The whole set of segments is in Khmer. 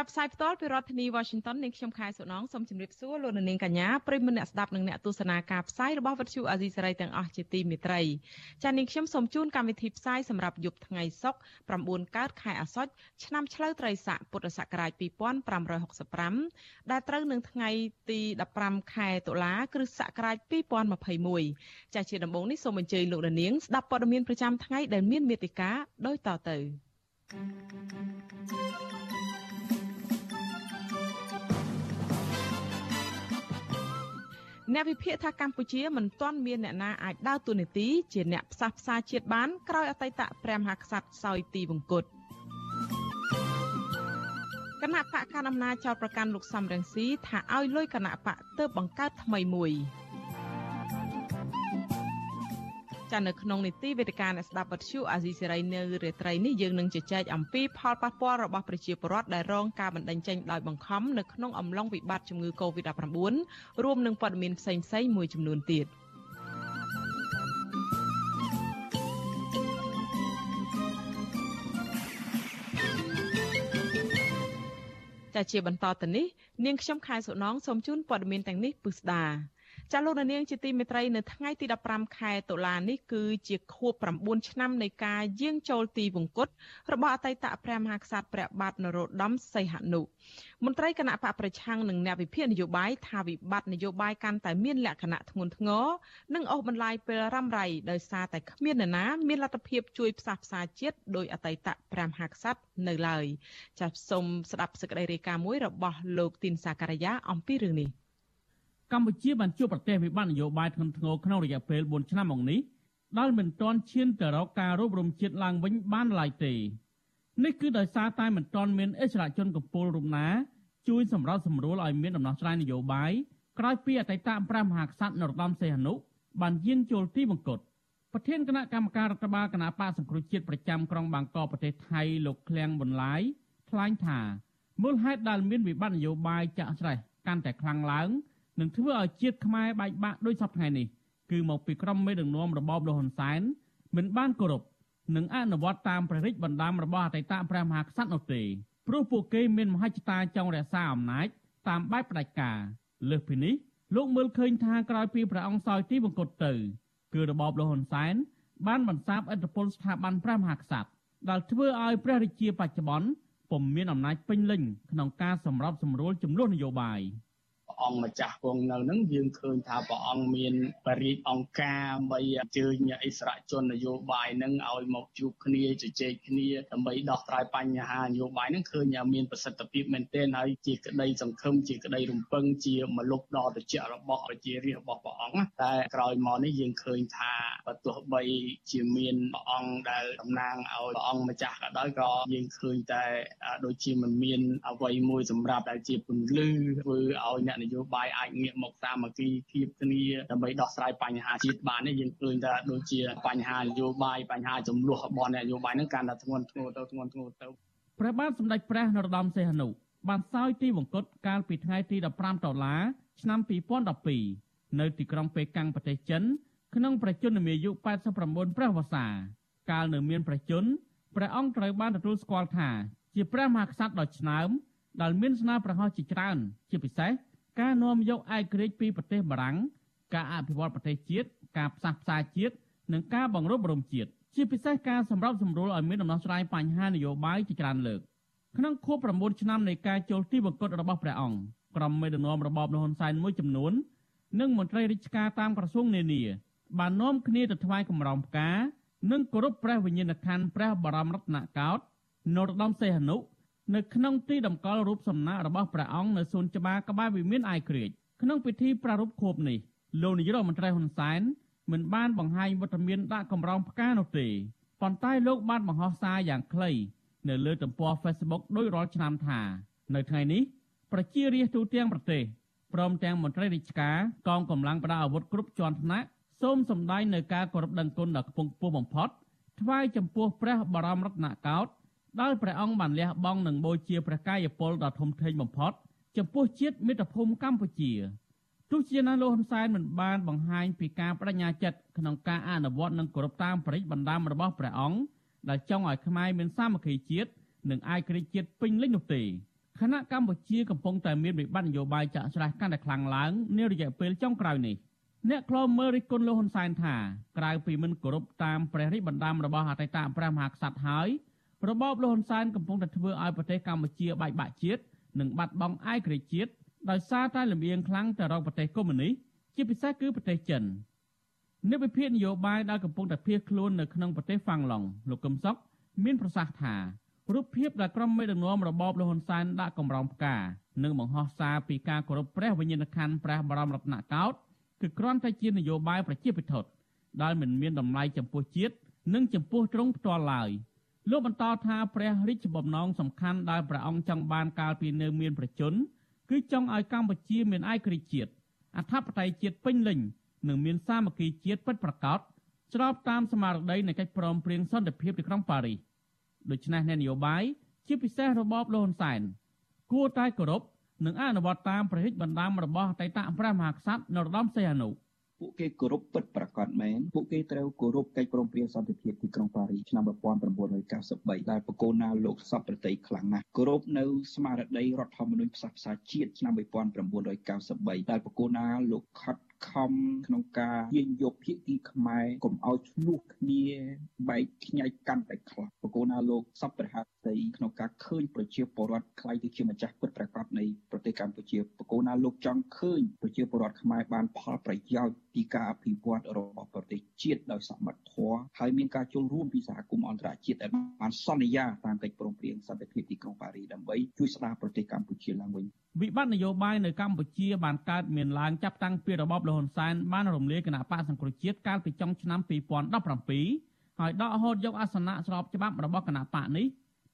ចាប់ផ្សាយផ្ទាល់ពីរដ្ឋធានី Washington នាងខ្ញុំខែសុណងសូមជម្រាបសួរលោកនាងកញ្ញាប្រិយមិត្តអ្នកស្ដាប់និងអ្នកទស្សនាការផ្សាយរបស់វិទ្យុអាស៊ីសេរីទាំងអស់ជាទីមេត្រីចា៎នាងខ្ញុំសូមជូនកម្មវិធីផ្សាយសម្រាប់យប់ថ្ងៃសុក្រ9កើតខែអាសត់ឆ្នាំឆ្លូវត្រីស័កពុទ្ធសករាជ2565ដែលត្រូវនឹងថ្ងៃទី15ខែតុលាគ្រិស្តសករាជ2021ចា៎ជាដំបូងនេះសូមអញ្ជើញលោកនាងស្ដាប់ព័ត៌មានប្រចាំថ្ងៃដែលមានមេតិការដូចតទៅ thank you អ្នកវិភាគថាកម្ពុជាមិនទាន់មានអ្នកណាអាចដើរតួនាទីជាអ្នកផ្សះផ្សាជាតិបានក្រោយអតីតព្រះមហាក្សត្រសោយទីវង្គតគណៈបកកណ្ដាលអំណាចចោតប្រកាន់លោកសំរងស៊ីថាឲ្យលុយគណៈបកទៅបង្កើតថ្មីមួយ ចានៅក្នុងនីតិវេទិកាអ្នកស្ដាប់បទឈូអាស៊ីសេរីនៅរាត្រីនេះយើងនឹងជជែកអំពីផលប៉ះពាល់របស់ប្រជាពលរដ្ឋដែលរងការបណ្តេញចេញដោយបង្ខំនៅក្នុងអំឡុងវិបត្តិជំងឺ Covid-19 រួមនឹងព័ត៌មានផ្សេងៗមួយចំនួនទៀតចាជាបន្តទៅនេះនាងខ្ញុំខែសុណងសូមជូនព័ត៌មានទាំងនេះពិស្ដា ចាលោកនាងជាទីមេត្រីនៅថ្ងៃទី15ខែតុលានេះគឺជាខួប9ឆ្នាំនៃការយាងចូលទីវង្គតរបស់អតីតព្រះមហាក្សត្រព្រះបាទនរោត្តមសីហនុមន្ត្រីគណៈបកប្រឆាំងនិងអ្នកវិភាគនយោបាយថាវិបត្តិនយោបាយកាន់តែមានលក្ខណៈធ្ងន់ធ្ងរនិងអូសបន្លាយពេលរ៉ាំរ៉ៃដោយសារតែគ្មាននរណាមានលទ្ធភាពជួយផ្សះផ្សាជាតិដោយអតីតព្រះមហាក្សត្រនៅឡើយចាសសូមស្ដាប់សេចក្តីរាយការណ៍មួយរបស់លោកទីនសាការីយ៉ាអំពីរឿងនេះ កម្ពុជាបានជួបប្រទះវិបត្តិនយោបាយធ្ងន់ធ្ងរក្នុងរយៈពេល4ឆ្នាំមកនេះដែលមិនទាន់ឈានទៅរកការរួបរមជាតិឡើងវិញបានឡើយទេនេះគឺដោយសារតែមិនទាន់មានអិសរាជជនកម្ពុជារូបណាជួយសម្របសម្រួលឲ្យមានដំណោះស្រាយនយោបាយក្រោយពីអតីតព្រះមហាក្សត្រនរោត្តមសីហនុបានយាងចូលទីបង្គត់ប្រធានគណៈកម្មការរដ្ឋបាលគណៈបកសង្គ្រោះជាតិប្រចាំក្រុងបាងកកប្រទេសថៃលោកឃ្លាំងប៊ុនឡាយថ្លែងថាមូលហេតុដែលមានវិបត្តិនយោបាយចាក់ស្រេះកាន់តែខ្លាំងឡើង នឹងធ្វើឲ្យជាតិខ្មែរបែកបាក់ដោយសពថ្ងៃនេះគឺមកពីក្រុមមេដឹកនាំរបបលហ៊ុនសែនមិនបានគោរពនិងអនុវត្តតាមព្រះរាជបណ្ដាំរបស់អតីតព្រះមហាក្សត្រនោះទេព្រោះពួកគេមានមហិច្ឆតាចង់រក្សាអំណាចតាមបែបផ្ដាច់ការលើសពីនេះលោកមើលឃើញថាក្រោយពីព្រះអង្គសោយទីបង្គត់ទៅគឺរបបលហ៊ុនសែនបានបន្សាបឥទ្ធិពលស្ថាប័នព្រះមហាក្សត្រដែលធ្វើឲ្យព្រះរាជាបច្ចុប្បន្នពុំមានអំណាចពេញលេញក្នុងការសម្របសម្រួលចំនួននយោបាយ។ អង្គម្ចាស់គង់នៅនឹងយើងឃើញថាព្រះអង្គមានបរិយាអង្គការដើម្បីអញ្ជើញអិសរាជជននយោបាយនឹងឲ្យមកជួបគ្នាជជែកគ្នាដើម្បីដោះស្រាយបញ្ហានយោបាយនឹងឃើញមានប្រសិទ្ធភាពមែនទែនហើយជាក្តីសង្ឃឹមជាក្តីរំពឹងជាមលុបដ៏ត្រជាក់របស់ប្រជារាស្ត្ររបស់ព្រះអង្គតែក្រោយមកនេះយើងឃើញថាបើទោះបីជាមានព្រះអង្គដែលតំណាងឲ្យព្រះអង្គម្ចាស់ក៏ដោយក៏យើងឃើញតែដូចជាមិនមានអ្វីមួយសម្រាប់ដែលជាពន្លឺធ្វើឲ្យអ្នកនយោបាយអាចងាកមកសាមគ្គីភាពគ្នាដើម្បីដោះស្រាយបញ្ហាជាតិបាននេះយើងឃើញថាដូចជាបញ្ហានយោបាយបញ្ហាចំនួនរបស់អ្នកនយោបាយហ្នឹងកាន់តែធ្ងន់ធ្ងរទៅធ្ងន់ធ្ងរទៅព្រះបាទសម្ដេចព្រះនរោត្តមសីហនុបានសោយទីវង្គតកាលពីថ្ងៃទី15ដុល្លារឆ្នាំ2012នៅទីក្រុងប៉េកាំងប្រទេសចិនក្នុងប្រជជននាយុ89ព្រះវស្សា កាលនៅមានប្រជជនព្រះអង្គត្រូវបានទទួលស្គាល់ថា ជាព្រះមហាក្សត្រដ៏ឆ្នើមដែលមានស្នាប្រហោះជាច្រើន ជាពិសេស ការនាំយកឯករាជ្យពីប្រទេសបារាំងការអភិវឌ្ឍប្រទេសជាតិការផ្សះផ្សាជាតិនិងការបង្រួបបង្រួមជាតិជាពិសេសការសម្របសម្រួលឲ្យមានដំណោះស្រាយបញ្ហានយោបាយជាច្រើនលើកក្នុងខួប9ឆ្នាំនៃការចូលទីបង្កត់របស់ព្រះអង្គក្រុមមេដឹកនាំរបបលហ៊ុនសែនមួយចំនួននិងមន្ត្រីរាជការតាមក្រសួងនានាបាននាំគ្នាទៅថ្វាយកម្រងផ្កានិងគោរពព្រះវិញ្ញាណក្ខន្ធព្រះបរមរតនកោដ្ឋនរោត្តមសីហនុ នៅក្នុងទីតម្កល់រូបសំណាករបស់ព្រះអង្គនៅសួនច្បារក្បែរវិមានអាយក្រិចក្នុងពិធីប្រារព្ធខួបនេះលោកនាយករដ្ឋមន្ត្រីហ៊ុនសែនមិនបានបង្ហាញវត្តមានដាក់កម្រងផ្កានោះទេប៉ុន្តែលោកបានបង្ហោះសារយ៉ាងខ្លីនៅលើទំព័រ Facebook ដោយរាល់ឆ្នាំថានៅថ្ងៃនេះប្រជារាស្ត្រទូទាំងប្រទេសព្រមទាំងមន្ត្រីរាជការកងកម្លាំងប្រដាប់អាវុធគ្រប់ជាន់ថ្នាក់សូមសម្ដែងនៅការគោរពដឹងគុណដល់គង់ខ្ពស់បំផុតថ្វាយចំពោះព្រះបរមរតនកោដ្ឋ ដែលព្រះអង្គបានលះបង់និងបូជាព្រះកាយពលដ៏ធំធេងបំផុត ចំពោះជាតិមាតុភូមិកម្ពុជាទោះជាណាលោកហ៊ុនសែនមិនបានបង្ហាញពីការបដិញ្ញាចិត្តក្នុងការអនុវត្តនិងគោរពតាមប្រតិបណ្ដាំរបស់ព្រះអង្គដែលចង់ឲ្យខ្មែរមានសាមគ្គីជាតិនិងឯករាជ្យជាតិពេញលេញនោះទេខណៈកម្ពុជាកំពុងតែមានវិបត្តិនយោបាយចាក់ស្រេះកាន់តែខ្លាំងឡើងនារយៈពេលចុងក្រោយនេះអ្នកខ្លមើលរិះគន់លោកហ៊ុនសែនថាក្រៅពីមិនគោរពតាមព្រះរាជបណ្ដាំរបស់អតីតព្រះមហាក្សត្រហើយ របបលោកហ៊ុនសែនកំពុងតែធ្វើឲ្យប្រទេសកម្ពុជាបែកបាក់ជាតិនិងបាត់បង់ឯករាជ្យជាតិដោយសារតែលំអៀងខ្លាំងទៅរកប្រទេសកុម្មុយនីសជាពិសេសគឺប្រទេសចិននិវិភាននយោបាយដែលកំពុងតែភៀសខ្លួននៅក្នុងប្រទេសហ្វាំងឡុងលោកកឹមសុខមានប្រសាសន៍ថារូបភាពដែលក្រុមមេដឹកនាំរបបលហ៊ុនសែនដាក់កម្រងផ្កានិងបង្ហោះសារពីការគោរពព្រះវិញ្ញាណក្ខន្ធព្រះបរមរតនកោដ្ឋគឺគ្រាន់តែជានយោបាយប្រជាពិធដ្ឋដែលមិនមានតម្លៃចំពោះជាតិនិងចំពោះទ្រង់ផ្ទាល់ឡើយ លោកបន្តថាព្រះរាជបំណងសំខាន់ដែលព្រះអង្គចង់បានកាលពីនៅមានប្រជជនគឺចង់ឲ្យកម្ពុជាមានឯករាជ្យជាតិអធិបតេយ្យជាតិពេញលេញនិងមានសាមគ្គីជាតិពិតប្រាកដស្របតាមស្មារតីនៃកិច្ចព្រមព្រៀងសន្តិភាពទីក្រុងប៉ារីសដូច្នេះអ្នកនយោបាយជាពិសេសរបបលហ៊ុនសែនគួរតែគោរពនិងអនុវត្តតាមព្រះរាជបណ្ដាំរបស់អតីតព្រះមហាក្សត្រនរោត្តមសីហនុ ពួកគេគោរពពិតប្រាកដមែនពួកគេត្រូវគោរពកិច្ចព្រមព្រៀងសន្តិភាពទីក្រុងប៉ារីសឆ្នាំ1993ដែលបកគោណាលោកសពប្រតិខ្លាំងណាស់គោរពនៅស្មារតីរដ្ឋធម្មនុញ្ញផ្សះផ្សាជាតិឆ្នាំ1993ដែលបកគោណាលោកខិតខំក្នុងការយាយយកភាគីខ្មែរកុំឲ្យឆ្លោះគ្នាបែកខ្ញែកកាន់តែខ្លះបកគោណាលោកសពព្រះហត្ថីក្នុងការឃើញប្រជាពលរដ្ឋខ្លាយទៅជាម្ចាស់ពិតប្រាកដនៃប្រទេសកម្ពុជាបកគោណាលោកចង់ឃើញប្រជាពលរដ្ឋខ្មែរបានផលប្រយោជន៍ពីការអភិវឌ្ឍរបស់ប្រទេសជាតិដោយសមត្ថធម៌ហើយមានការចូលរួមពីសហគមន៍អន្តរជាតិដែលបានសន្យាតាមកិច្ចព្រមព្រៀងសន្តិភាពទីក្រុងប៉ារីសដើម្បីជួយស្ដារប្រទេសកម្ពុជាឡើងវិញវិបត្តិនយោបាយនៅកម្ពុជាបានកើតមានឡើងចាប់តាំងពីរបបលហ៊ុនសែនបានរំលាយគណៈបកសង្គ្រោះជាតិកាលពីចុងឆ្នាំ2017ហើយដកហូតយកអាសនៈស្របច្បាប់របស់គណៈបកនេះ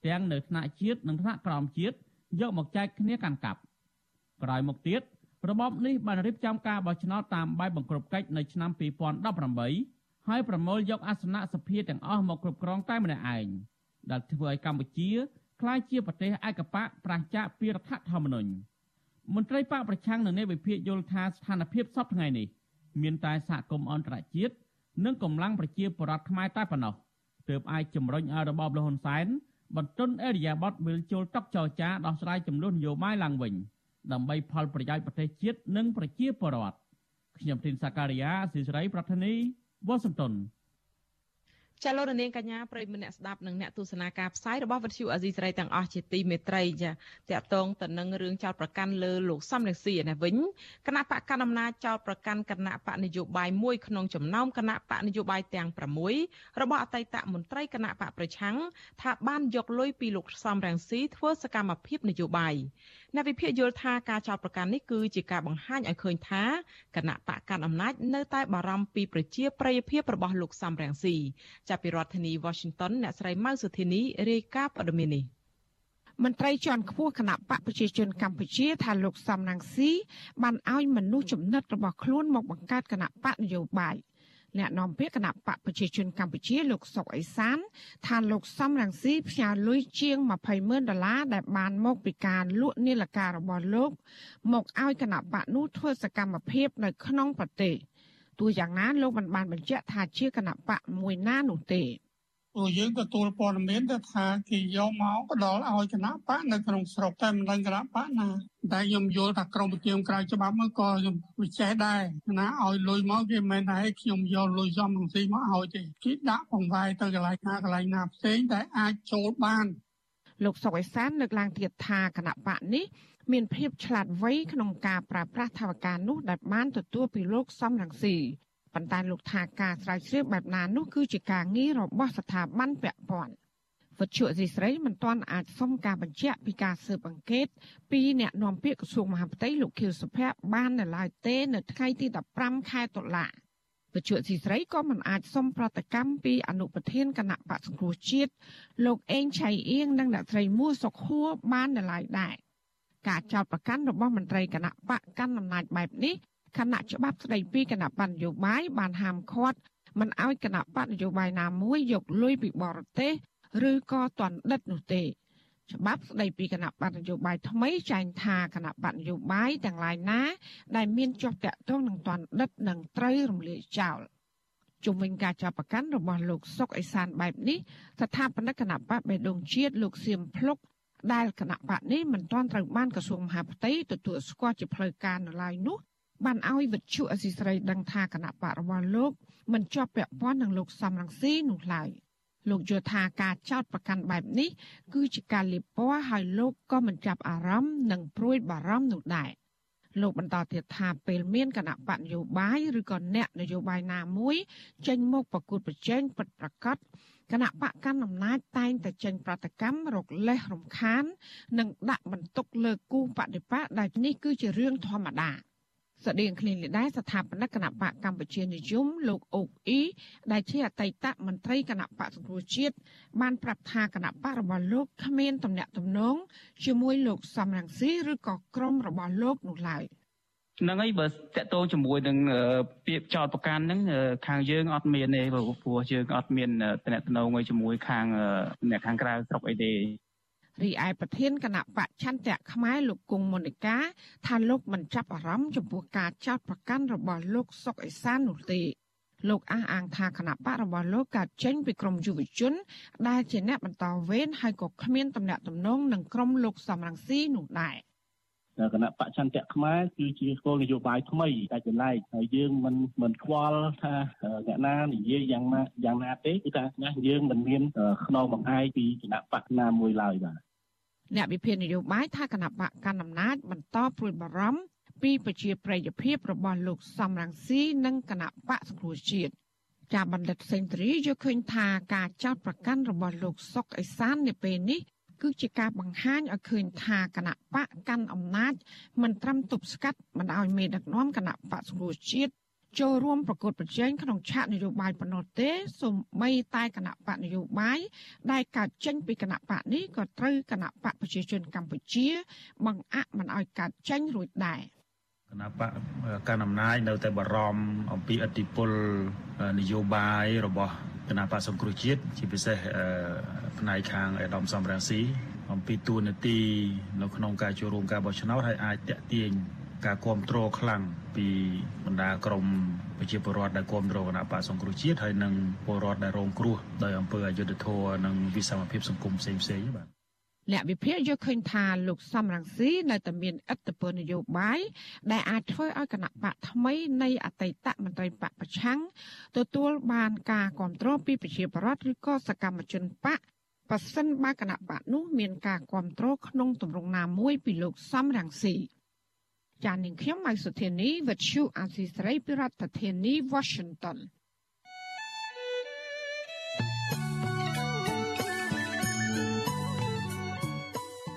ទាំងនៅថ្នាក់ជាតិនិងថ្នាក់ក្រោមជាតិយកមកចែកគ្នាកាន់កាប់ក្រោយមកទៀត របបនេះបានរៀបចំការបោះឆ្នោតតាមបែបបង្ក្រប់កិច្ចនៅឆ្នាំ2018ហើយប្រមូលយកអាសនៈសភាទាំងអស់មកគ្រប់គ្រងតែម្នាក់ឯងដែលធ្វើឲ្យកម្ពុជាក្លាយជាប្រទេសឯកបកប្រឆាចពីរដ្ឋធម្មនុញ្ញមន្ត្រីបកប្រឆាំងនៅនៃវិភាគយល់ថាស្ថានភាពសពថ្ងៃនេះមានតែសហគមន៍អន្តរជាតិនិងកម្លាំងប្រជាពលរដ្ឋខ្មែរតែប៉ុណ្ណោះទើបអាចជំរុញឲ្យរបបលហ៊ុនសែនបន្ទន់អេរិយាប័តវិលជុលតុកចរចាដោះស្រាយចំនួននយោបាយឡើងវិញ ដើម្បីផលប្រយោជន៍ប្រទេសជាតិនិងប្រជាពលរដ្ឋខ្ញុំធីនសាការីយ៉ាស៊ីសេរីប្រធានីវ៉ាស៊ីនតោន ចាលោករនាងកញ្ញាប្រិយមិត្តអ្នកស្ដាប់និងអ្នកទស្សនាការផ្សាយរបស់វិទ្យុអាស៊ីសេរីទាំងអស់ជាទីមេត្រីចាតកតងទៅនឹងរឿងចោតប្រកាន់លើលោកសំរងស៊ីនេះវិញគណៈបកកណ្ដាលអំណាចចោតប្រកាន់គណៈបកនយោបាយមួយក្នុងចំណោមគណៈបកនយោបាយទាំង6របស់អតីតមន្ត្រីគណៈបកប្រឆាំងថាបានយកលុយពីលោកសំរងស៊ីធ្វើសកម្មភាពនយោបាយអ្នកវិភាគយល់ថាការចោទប្រកាន់នេះគឺជាការបង្ហាញឲ្យឃើញថាគណៈបកកាន់អំណាចនៅតែបារម្ភពីប្រជាប្រិយភាពរបស់លោកសំរងស៊ីចាប់ពីរដ្ឋធានី Washington អ្នកស្រីម៉ៅសុធានីរាយការណ៍ព័ត៌មាននេះមន្ត្រីជាន់ខ្ពស់គណៈបកប្រជាជនកម្ពុជាថាលោកសំរងស៊ីបានឲ្យមនុស្សចំណិតរបស់ខ្លួនមកបង្កើតគណៈបកនយោបាយអ្នកនាំពាក្យគណៈបកប្រជាជនកម្ពុជាលោកសុកអេសានថាលោកសំរងស៊ីផ្ញើលុយជាង20ម៉ឺនដុល្លារដែលបានមកពីការលក់នាឡិការបស់លោក មកឲ្យគណៈបកនោះធ្វើសកម្មភាពនៅក្នុងប្រទេស ទោះយ៉ាងណាលោកមិនបានបញ្ជាក់ថាជាគណៈបកមួយណានោះទេព្រោះយើងទទួលព័ត៌មានទៅថាគេយកមកផ្ដល់ឲ្យគណៈបកនៅក្នុងស្រុកតែមិនដឹងគណៈបកណាតែខ្ញុំយល់ថាក្រមវិជាក្រៅច្បាប់មកក៏ខ្ញុំវិចេះដែរណាឲ្យលុយមកគេមិនថាឲ្យខ្ញុំយកលុយសំរងស៊ីមកឲ្យទេគេដាក់បង្វែរទៅកន្លែងណាកន្លែងណាផ្សេងតែអាចចូលបានលោកសុកអេសានលើកឡើងទៀតថាគណៈបកនេះ មានភាពឆ្លាតវៃក្នុងការប្រើប្រាស់ថាវការនោះដែលបានទទួលពីលោកសំរងស៊ីប៉ុន្តែលោកថាការស្រាវជ្រាវបែបណានោះគឺជាការងាររបស់ស្ថាប័នពាក់ព័ន្ធវិទ្យុអេស្រីមិនទាន់អាចសុំការបញ្ជាក់ពីការស៊ើបអង្កេតពីអ្នកនាំពាក្យក្រសួងមហាផ្ទៃលោកខៀវសុភ័ក្របាននៅឡើយទេនៅថ្ងៃទី15ខែតុលាវិទ្យុអេស្រីក៏មិនអាចសុំប្រតិកម្មពីអនុប្រធានគណៈបក្សសង្គ្រោះជាតិលោកអេងឆៃអៀងនិងអ្នកស្រីមួសុខហួរបាននៅឡើយដែរ ការចោទប្រកាន់របស់មន្ត្រីគណៈបកកាន់អំណាចបែបនេះគណៈច្បាប់ស្តីពីគណៈបញ្ញយោបាយបានហាមឃាត់មិនឲ្យគណៈបកនយោបាយណាមួយយកលុយពីបរទេសឬក៏ទណ្ឌិតនោះទេ ច្បាប់ស្តីពីគណៈបកនយោបាយថ្មីចែងថាគណៈបកនយោបាយទាំងឡាយណា ដែលមានជាប់តាក់ទងនឹងទណ្ឌិតនឹងត្រូវរំលាយចោលជុំវិញការចាប់ប្រកាន់របស់លោកសុកអេសានបែបនេះស្ថាបនិកគណៈបកបេដងជាតិលោកសៀមភ្លុក ដែលគណៈបកនេះមិនទាន់ត្រូវបានក្រសួងមហាផ្ទៃទទួលស្គាល់ជាផ្លូវការនៅឡើយនោះបានឲ្យវិទ្យុអសីស្រីដឹងថាគណៈបករបស់លោកមិនជាប់ពាក់ព័ន្ធនឹងលោកសំរងស៊ីនោះឡើយលោកយល់ថាការចោទប្រកាន់បែបនេះ គឺជាការលៀបពណ៌ហើយលោកក៏មិនចាប់អារម្មណ៍និងព្រួយបារម្ភនោះដែរលោកបន្តទៀតថាពេលមានគណៈបកនយោបាយឬក៏អ្នកនយោបាយណាមួយចេញមកប្រកួតប្រជែងពិតប្រាកដ គណៈបកកាន់អំណាចតែងតែចេញប្រតិកម្មរកលេសរំខាន និងដាក់បន្ទុកលើគូបដិបកដែលនេះគឺជារឿងធម្មតាស្តៀងគ្នានេះដែរស្ថាបនិកគណៈបកកម្ពុជានិយមលោកអូកអ៊ីដែលជាអតីតមន្ត្រីគណៈបកសង្គ្រោះជាតិបានប្រាប់ថាគណៈបករបស់លោកគ្មានទំនាក់ទំនងជាមួយលោកសំរងស៊ីឬក៏ក្រុមរបស់លោកនោះឡើយ ហ្នឹងហើយបើតកតងជាមួយនឹងពាក្យចោតប្រកាន់ហ្នឹងខាងយើងអត់មានទេព្រោះយើងអត់មានតំណែងជាមួយខាងអ្នកខាងក្រៅស្រុកអីទេរីឯប្រធានគណៈបច្ឆន្ទៈខ្មែរលោកគង់មុនិកាថាលោកមិនចាប់អារម្មណ៍ចំពោះការចោទប្រកាន់របស់លោកសុកអេសាននោះទេលោកអះអាងថាគណៈបករបស់លោកកើតចេញពីក្រមយុវជន ដែលជាអ្នកបន្តវេនហើយក៏គ្មានតំណែងតំណងនឹងក្រមលោកសំរងស៊ីនោះដែរ គណៈបច្ឆន្ទៈខ្មែរគឺជាគោលនយោបាយថ្មីតែចម្លែកហើយយើងមិនមិនខ្វល់ថាអ្នកណានិយាយយ៉ាងណាយ៉ាងណាទេគឺថាណាយើងមិនមានខ្នងបង្ហាយពីគណៈបកណាមួយឡើយបាទអ្នកវិភាគនយោបាយថាគណៈបកកណ្ដាលអំណាចបន្តព្រួយបារម្ភពីប្រជាប្រិយភាពរបស់លោកសំរងស៊ីនិងគណៈបកសង្គ្រោះជាតិចាបណ្ឌិតសេងទ្រីយល់ឃើញថាការចោទប្រកាន់របស់លោកសុកអេសាននៅពេលនេះ គឺជាការបង្ហាញឲ្យឃើញថាគណៈបកកាន់អំណាចមិនត្រឹមទប់ស្កាត់មិនឲ្យមេដឹកនាំគណៈបកសង្គ្រោះជាតិចូលរួមប្រកួតប្រជែងក្នុងឆាកនយោបាយប៉ុណ្ណោះទេសូម្បីតែគណៈបកនយោបាយដែលកើតចេញពីគណៈបកនេះក៏ត្រូវគណៈបកប្រជាជនកម្ពុជា បង្អាក់មិនឲ្យកើតចេញរួចដែរ គណៈបកកណ្ដាលអំណាចនៅតែបារម្ភអំពីអធិបុលនយោបាយរបស់គណៈបកសង្គ្រោះជាតិជាពិសេសផ្នែកខាងអេដាមសំរាំងស៊ីអំពីទួលនីតិនៅក្នុងការចូលរួមការបោះឆ្នោតហើយអាចតាក់ទាញការគ្រប់គ្រងខ្លាំងពីបណ្ដាក្រមប្រជាពលរដ្ឋដែលគ្រប់គ្រងគណៈបកសង្គ្រោះជាតិហើយនិងពលរដ្ឋដែលរងគ្រោះដោយអំពើអយុត្តិធម៌និងវិសមភាពសង្គមផ្សេងផ្សេងបាទ អ្នកវិភាគយកឃើញថាលោកសំរងស៊ីនៅតែមានឥទ្ធិពលនយោបាយដែលអាចធ្វើឲ្យគណៈបកថ្មីនៃអតីតមន្ត្រីបកប្រឆាំងទទួលបានការគ្រប់គ្រងពីប្រជាពលរដ្ឋឬក៏សកម្មជនបកប៉ះសិនបើគណៈបកនោះមានការគ្រប់គ្រងក្នុងទម្រង់ណាមួយពីលោកសំរងស៊ីចាននាងខ្ញុំម៉ៃសុធានីវិទ្យុអាស៊ីសេរីពីរដ្ឋធានី Washington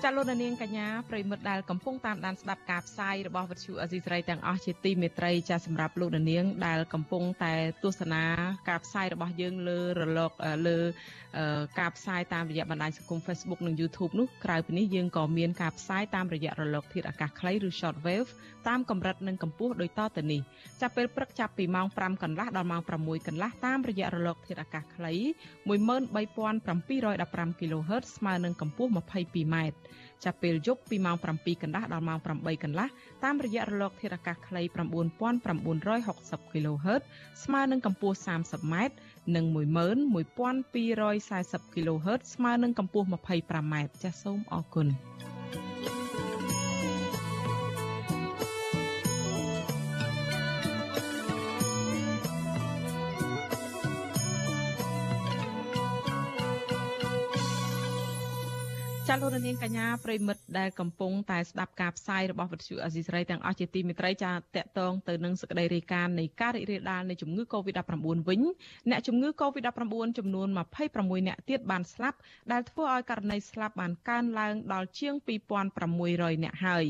ចាលោកនាងកញ្ញាប្រិមិត្តដែលកំពុងតាមដានស្ដាប់ការផ្សាយរបស់វិទ្យុអេស៊ីស្រីទាំងអស់ជាទីមេត្រីចាសម្រាប់លោកនាងដែលកំពុងតែទស្សនាការផ្សាយរបស់យើងលើរលកលើការផ្សាយតាមរយៈបណ្ដាញសង្គម Facebook និង YouTube នោះក្រៅពីនេះយើងក៏មានការផ្សាយតាមរយៈរលកធាតុអាកាសខ្លីឬ Shortwave តាមកម្រិតនិងកម្ពស់ដូចតទៅនេះចាប់ពេលព្រឹកចាប់ពីម៉ោង5កន្លះដល់ម៉ោង6កន្លះតាមរយៈរលកធាតុអាកាសខ្លី13715 kHz ស្មើនឹងកម្ពស់ 22m ចាប់ពេលយប់ពីម៉ោង7កន្លះដល់ម៉ោង8កន្លះតាមរយៈរលកធាតុអាកាសខ្លី9960 kHz ស្មើនឹងកម្ពស់ 30m និង11240 kHz ស្មើនឹងកម្ពស់ 25m ចាសសូមអរគុណ ចាលោកនាងកញ្ញាប្រិមិត្តដែលកំពុងតែស្ដាប់ការផ្សាយរបស់វិទ្យុអេស៊ីសរ៉ៃទាំងអស់ជាទីមេត្រីចាតកតងទៅនឹងសក្តីរាយការណ៍នៃការរីករាលដាលនៃជំងឺ Covid-19 វិញអ្នកជំងឺ Covid-19 ចំនួន26អ្នកទៀតបានស្លាប់ដែលធ្វើឲ្យករណីស្លាប់បានកើនឡើងដល់ជាង2600អ្នកហើយ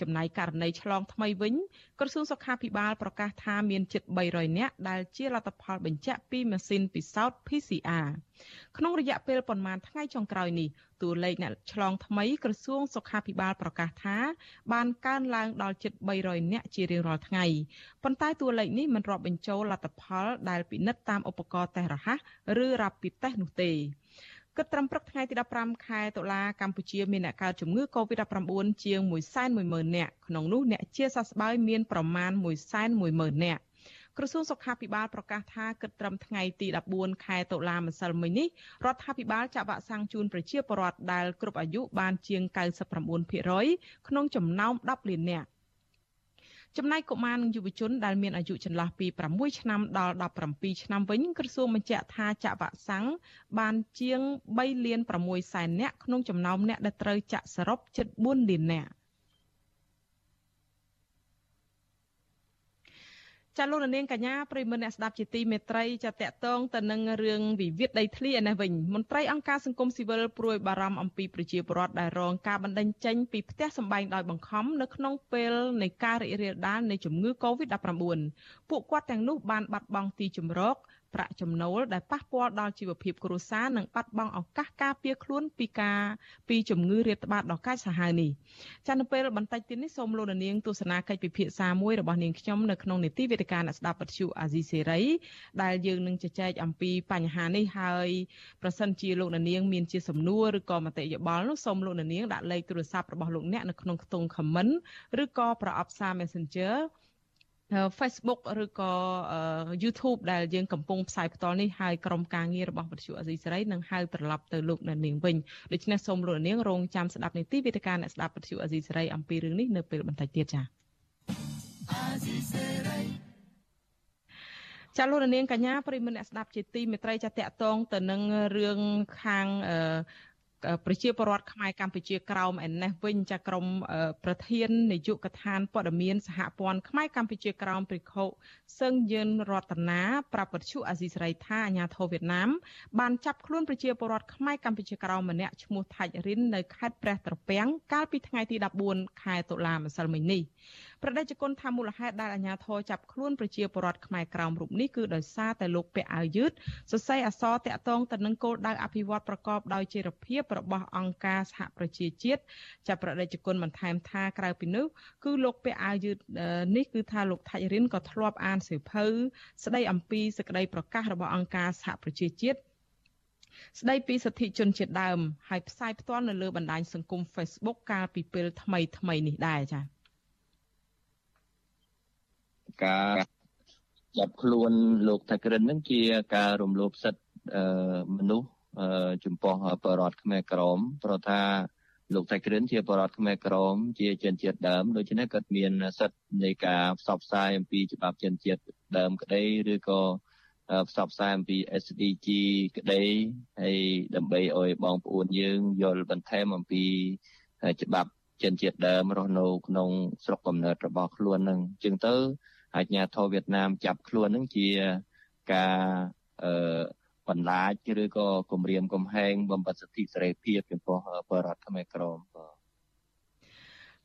ចំណែកករណីឆ្លងថ្មីវិញក្រសួងសុខាភិបាលប្រកាសថាមានជិត300អ្នកដែលជាលទ្ធផលបញ្ជាក់ពីម៉ាស៊ីនពិសោធន៍ PCR ក្នុងរយៈពេលប្រមាណថ្ងៃចុងក្រោយនេះតួលេខអ្នកឆ្លងថ្មីក្រសួងសុខាភិបាលប្រកាសថា បានកើនឡើងដល់ជិត300នាក់ជារៀងរាល់ថ្ងៃប៉ុន្តែតួលេខនេះមិនរាប់បញ្ចូលលទ្ធផល ដែលពិនិត្យតាមឧបករណ៍តេស្តរហ័សឬរ៉ាពីតេស្តនោះទេគិតត្រឹមព្រឹកថ្ងៃទី15ខែតុលាកម្ពុជាមានអ្នកកើតជំងឺ Covid-19 ជាង110,000នាក់ក្នុងនោះអ្នកជាសះស្បើយមានប្រមាណ110,000នាក់ ក្រសួងសុខាភិបាលប្រកាសថាគិតត្រឹមថ្ងៃទី14ខែតុលាម្សិលមិញនេះរដ្ឋាភិបាលចាក់វ៉ាក់សាំងជូនប្រជាពលរដ្ឋដែលគ្រប់អាយុបានជាង99%ក្នុងចំណោម10លាននាក់ចំណែកកុមារនិងយុវជនដែលមានអាយុចន្លោះពី6ឆ្នាំដល់17ឆ្នាំវិញក្រសួងបញ្ជាក់ថាចាក់វ៉ាក់សាំងបានជាង3លាន6សែននាក់ក្នុងចំណោមអ្នកដែលត្រូវចាក់សរុបជិត4លាននាក់ ចាលោកនាងកញ្ញាប្រិមមអ្នកស្ដាប់ជាទីមេត្រីចាតកតងទៅនឹងរឿងវិវាទដីធ្លីឯនេះវិញមន្ត្រីអង្គការសង្គមស៊ីវិលព្រួយបារម្ភអំពីប្រជាពលរដ្ឋដែលរងការបណ្តេញចេញពីផ្ទះសម្បែងដោយបង្ខំនៅក្នុងពេលនៃការរីករាលដាលនៃជំងឺ Covid-19 ពួកគាត់ទាំងនោះបានបាត់បង់ទីជម្រក ប្រាក់ចំណូលដែលប៉ះពាល់ដល់ជីវភាពគ្រួសារនិងបាត់បង់ឱកាសការពារខ្លួនពីការពីជំងឺរាតត្បាតដ៏កាចសាហាវនេះចានៅពេលបន្តិចទៀតនេះសូមលោកនាងទស្សនាកិច្ចពិភាក្សាមួយរបស់នាងខ្ញុំនៅក្នុងនីតិវេទិកាអ្នកស្ដាប់វិទ្យុអាស៊ីសេរីដែលយើងនឹងជជែកអំពីបញ្ហានេះហើយប្រសិនជាលោកនាងមានជាសំណួរឬក៏មតិយោបល់នោះសូមលោកនាងដាក់លេខទូរស័ព្ទរបស់លោកអ្នកនៅក្នុងខ្ទង់ comment ឬក៏ប្រអប់សារ Messenger Facebook ឬក៏ YouTube ដែលយើងកំពុងផ្សាយផ្ទាល់នេះហើយក្រុមការងាររបស់វិទ្យុអេស៊ីសេរីនឹងហៅត្រឡប់ទៅលោកអ្នកនាងវិញដូច្នេះសូមលោកអ្នកនាងរងចាំស្ដាប់នីតិវិទ្យាអ្នកស្ដាប់វិទ្យុអេស៊ីសេរីអំពីរឿងនេះនៅពេលបន្តិចទៀតចា៎ចាលោកនាងកញ្ញាប្រិមមអ្នកស្ដាប់ជាទីមេត្រីចាតកតងទៅនឹងរឿងខាង ប្រជាពលរដ្ឋខ្មែរកម្ពុជាក្រោមឯនេះវិញចាក្រមប្រធាននាយកដ្ឋានព័ត៌មានសហព័ន្ធខ្មែរកម្ពុជាក្រោមព្រិខុសឹងយិនរតនាប្រាប់វិទ្យុអាស៊ីសេរីថាអាញាធរវៀតណាមបានចាប់ខ្លួនប្រជាពលរដ្ឋខ្មែរកម្ពុជាក្រោមម្នាក់ឈ្មោះថាច់រិននៅខេត្តព្រះត្រពាំងកាលពីថ្ងៃទី14ខែតុលាម្សិលមិញនេះប្រដេជគុណថាមូលហេតុដែលអាជ្ញាធរចាប់ខ្លួនប្រជាពលរដ្ឋខ្មែរក្រោមរូបនេះគឺដោយសារតែលោកពាក់អាវយឺតសរសេរអសរតាក់ទងទៅនឹងគោលដៅអភិវឌ្ឍប្រកបដោយចីរភាពរបស់អង្គការសហប្រជាជាតិចាប់ប្រដេជគុណបន្ថែមថាក្រៅពីនោះគឺលោកពាក់អាវយឺតនេះគឺថាលោកថាច់រិនក៏ធ្លាប់អានសៀវភៅស្ដីអំពីសេចក្តីប្រកាសរបស់អង្គការសហប្រជាជាតិស្ដីពីសិទ្ធិជនជាតិដើមហើយផ្សាយផ្ទាល់នៅលើបណ្ដាញសង្គម Facebook កាលពីពេលថ្មីថ្មីនេះដែរចា៎ ការចាប់ខ្លួនលោកថៃក្រិននឹងជាការរំលោភសិទ្ធិមនុស្សចំពោះបរតខ្មែរក្រមព្រោះថាលោកថៃក្រិនជាបរតខ្មែរក្រមជាជនជាតិដើមដូច្នេះគាត់មានសិទ្ធិនៃការផ្សព្វផ្សាយអំពីច្បាប់ជនជាតិដើមក្តីឬក៏ផ្សព្វផ្សាយអំពី SDG ក្តីហើយដើម្បីឲ្យបងប្អូនយើងយល់បន្ថែមអំពីច្បាប់ជនជាតិដើមរស់នៅក្នុងស្រុកកំណើតរបស់ខ្លួននឹងជាងទៅ អាជ្ញាធរវៀតណាមចាប់ខ្លួននឹងជាការអឺបន្លាចឬក៏គម្រាមកំហែងបំបត្តិសិទ្ធិសេរីភាពចំពោះបរតខ្មែរក្រមបាទ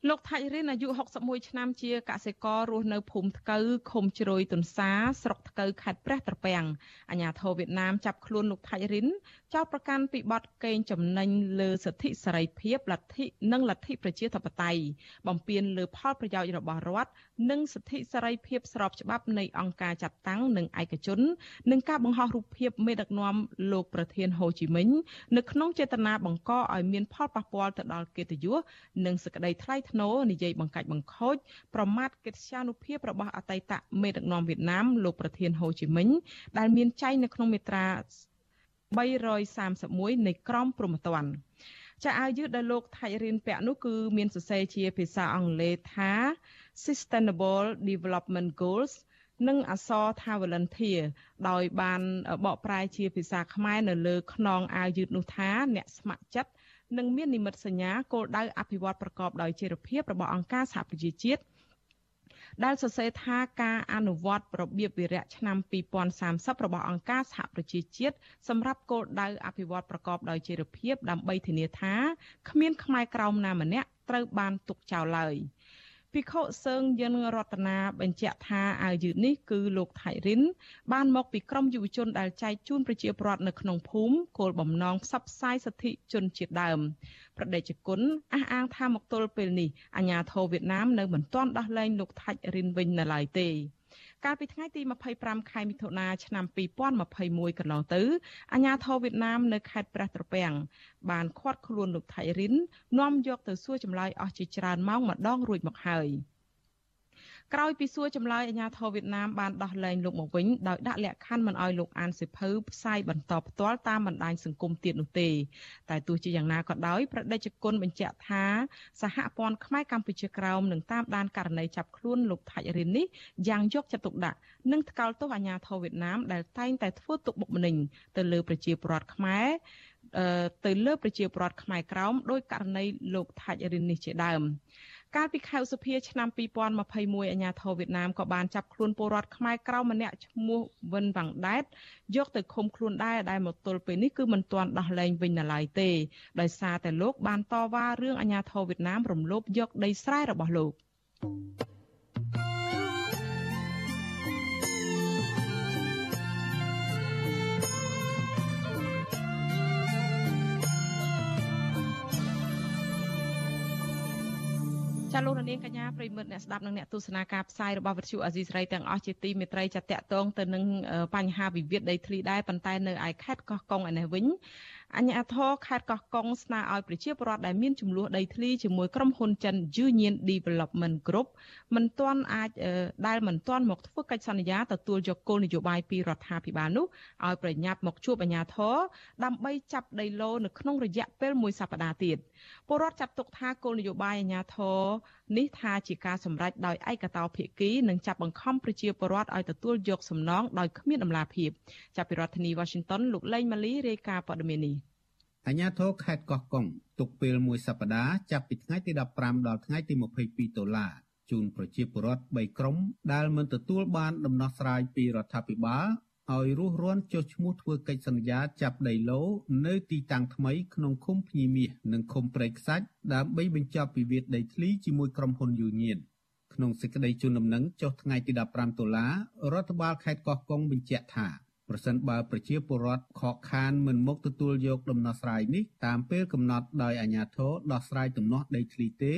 លោកថាច់រិនអាយុ61ឆ្នាំជាកសិកររស់នៅភូមិថ្កូវឃុំជ្រោយទុនសាស្រុកថ្កូវខេត្តព្រះត្រពាំងអាជ្ញាធរវៀតណាមចាប់ខ្លួនលោកថាច់រិនចោទប្រកាន់ពីបទកេងចំណេញលើសិទ្ធិសេរីភាពលទ្ធិនិងលទ្ធិប្រជាធិបតេយ្យបំពានលើផលប្រយោជន៍របស់រដ្ឋនិងសិទ្ធិសេរីភាពស្របច្បាប់នៃអង្គការចាត់តាំងនិងឯកជននិងការបង្ហោះរូបភាពមេដឹកនាំលោកប្រធានហូជីមិញនៅក្នុងចេតនាបង្កឲ្យមានផលប៉ះពាល់ទៅដល់កិត្តិយសនិងសេចក្តីថ្លៃថ្នូរនិយាយបង្កាច់បង្ខូចប្រមាថកិត្យានុភាពរបស់អតីតមេដឹកនាំវៀតណាមលោកប្រធានហូជីមិញដែលមានចែងនៅក្នុងមាត្រា331នៃក្រមព្រហ្មទណ្ឌចាអាវយឺតដែលលោកថាច់រៀនពាក់នោះគឺមានសរសេរជាភាសាអង់គ្លេសថា Sustainable Development Goals និងអសរថា volunteer ដោយបានបកប្រែជាភាសាខ្មែរនៅលើខ្នងអាវយឺតនោះថាអ្នកស្ម័គ្រចិត្ត និងមាននិមិត្តសញ្ញាគោលដៅអភិវឌ្ឍប្រកបដោយចីរភាពរបស់អង្គការសហប្រជាជាតិដែលសរសេរថាការអនុវត្តរបៀបវិរៈឆ្នាំ2030របស់អង្គការសហប្រជាជាតិសម្រាប់គោលដៅអភិវឌ្ឍប្រកបដោយចីរភាពដើម្បីធានាថាគ្មានខ្មែរក្រោមណាម្នាក់ត្រូវបានទុកចោលឡើយ ភិក្ខុសើងយិនរតនាបញ្ជាក់ថាអាវយឺតនេះគឺលោកថៃរិន បានមកពីក្រមយុវជនដែលចែកជូនប្រជាពលរដ្ឋនៅក្នុងភូមិគោលបំណងផ្សព្វផ្សាយសិទ្ធិជនជាតិដើមប្រដេជគុណអះអាងថាមកទល់ពេលនេះអាញាធរវៀតណាមនៅមិនទាន់ដោះលែងលោកថៃរិនវិញនៅឡើយទេ កាលពីថ្ងៃទី25ខែមិថុនាឆ្នាំ2021កន្លងទៅអាជ្ញាធរវៀតណាមនៅខេត្តព្រះត្រពាំងបានឃាត់ខ្លួនលោកថៃរិននាំយកទៅសួរចម្លើយអស់ជាច្រើនម៉ោងម្ដងរួចមកហើយ។ ក្រោយពីសួរចម្លើយអាជ្ញាធរវៀតណាមបានដោះលែងលោកមកវិញដោយដាក់លក្ខខណ្ឌមិនឲ្យលោកអានសិភៅផ្សាយបន្តផ្ទាល់តាមបណ្ដាញសង្គមទៀតនោះទេតែទោះជាយ៉ាងណាក៏ដោយប្រដេជគុណបញ្ជាក់ថាសហព័ន្ធខ្មែរកម្ពុជាក្រោមនឹងតាមដានករណីចាប់ខ្លួនលោកថាច់រិននេះយ៉ាងយកចិត្តទុកដាក់និងថ្កោលទោសអាជ្ញាធរវៀតណាមដែលតែងតែធ្វើទុកបុកម្នេញទៅលើប្រជាពលរដ្ឋខ្មែរទៅលើប្រជាពលរដ្ឋខ្មែរក្រោមដោយករណីលោកថាច់រិននេះជាដើម កាលពីខែឧសភាឆ្នាំ2021អាញាធរវៀតណាមក៏បានចាប់ខ្លួនពលរដ្ឋខ្មែរក្រៅម្នាក់ឈ្មោះវិនវ៉ាងដែតយកទៅឃុំខ្លួនដែរដែលមកទល់ពេលនេះគឺមិនទាន់ដោះលែងវិញនៅឡើយទេដោយសារតែលោកបានតវ៉ារឿងអាញាធរវៀតណាមរំលោភយកដីស្រែរបស់លោក thank you ចាលោកនាងកញ្ញាប្រិមិត្តអ្នកស្ដាប់និងអ្នកទស្សនាការផ្សាយរបស់វិទ្យុអាស៊ីសេរីទាំងអស់ជាទីមេត្រីចាតតងទៅនឹងបញ្ហាវិវាទដីធ្លីដែរប៉ុន្តែនៅឯខេត្តកោះកុងឯនេះវិញ អញ្ញាធរខេត្តកោះកុងស្នើឲ្យប្រជាពលរដ្ឋដែលមានចំនួនដីធ្លីជាមួយក្រុមហ៊ុនចិន Union Development Group មិនទាន់អាចដែលមិនទាន់មកធ្វើកិច្ចសន្យាទទួលយកគោលនយោបាយពីរដ្ឋាភិបាលនោះឲ្យប្រញាប់មកជួបអាជ្ញាធរដើម្បីចាប់ដីឡូនៅក្នុងរយៈពេលមួយសប្តាហ៍ទៀតពលរដ្ឋចាត់ទុកថាគោលនយោបាយអាជ្ញាធរ នេះថាជាការសម្រេចដោយឯកតោភាគីនិងចាប់បង្ខំប្រជាពលរដ្ឋឲ្យទទួលយកសំណងដោយគ្មានដំណាភាពចាប់ពីរដ្ឋធានី Washington លោកលេងម៉ាលីរាយការណ៍ព័ត៌មាននេះអាជ្ញាធរខេត្តកោះកុងទុកពេលមួយសប្តាហ៍ចាប់ពីថ្ងៃទី15ដល់ថ្ងៃទី22ដុល្លារជូនប្រជាពលរដ្ឋ3ក្រុមដែលមិនទទួលបានដំណោះស្រាយពីរដ្ឋាភិបាល ឲ្យរស់រាន់ចុះឈ្មោះធ្វើកិច្ចសន្យាចាប់ដីឡូនៅទីតាំងថ្មីក្នុងឃុំភ្ញីមាសនិងឃុំព្រែកខ្សាច់ដើម្បីបញ្ចប់វិវាទដីធ្លីជាមួយក្រុមហ៊ុនយូញៀនក្នុងសេចក្តីជូនដំណឹងចុះថ្ងៃទី15តុលារដ្ឋបាលខេត្តកោះកុងបញ្ជាក់ថាប្រសិនបើប្រជាពលរដ្ឋខកខានមិនមកទទួលយកដំណោះស្រាយនេះតាមពេលកំណត់ដោយអាជ្ញាធរដោះស្រាយទំនាស់ដីធ្លីទេ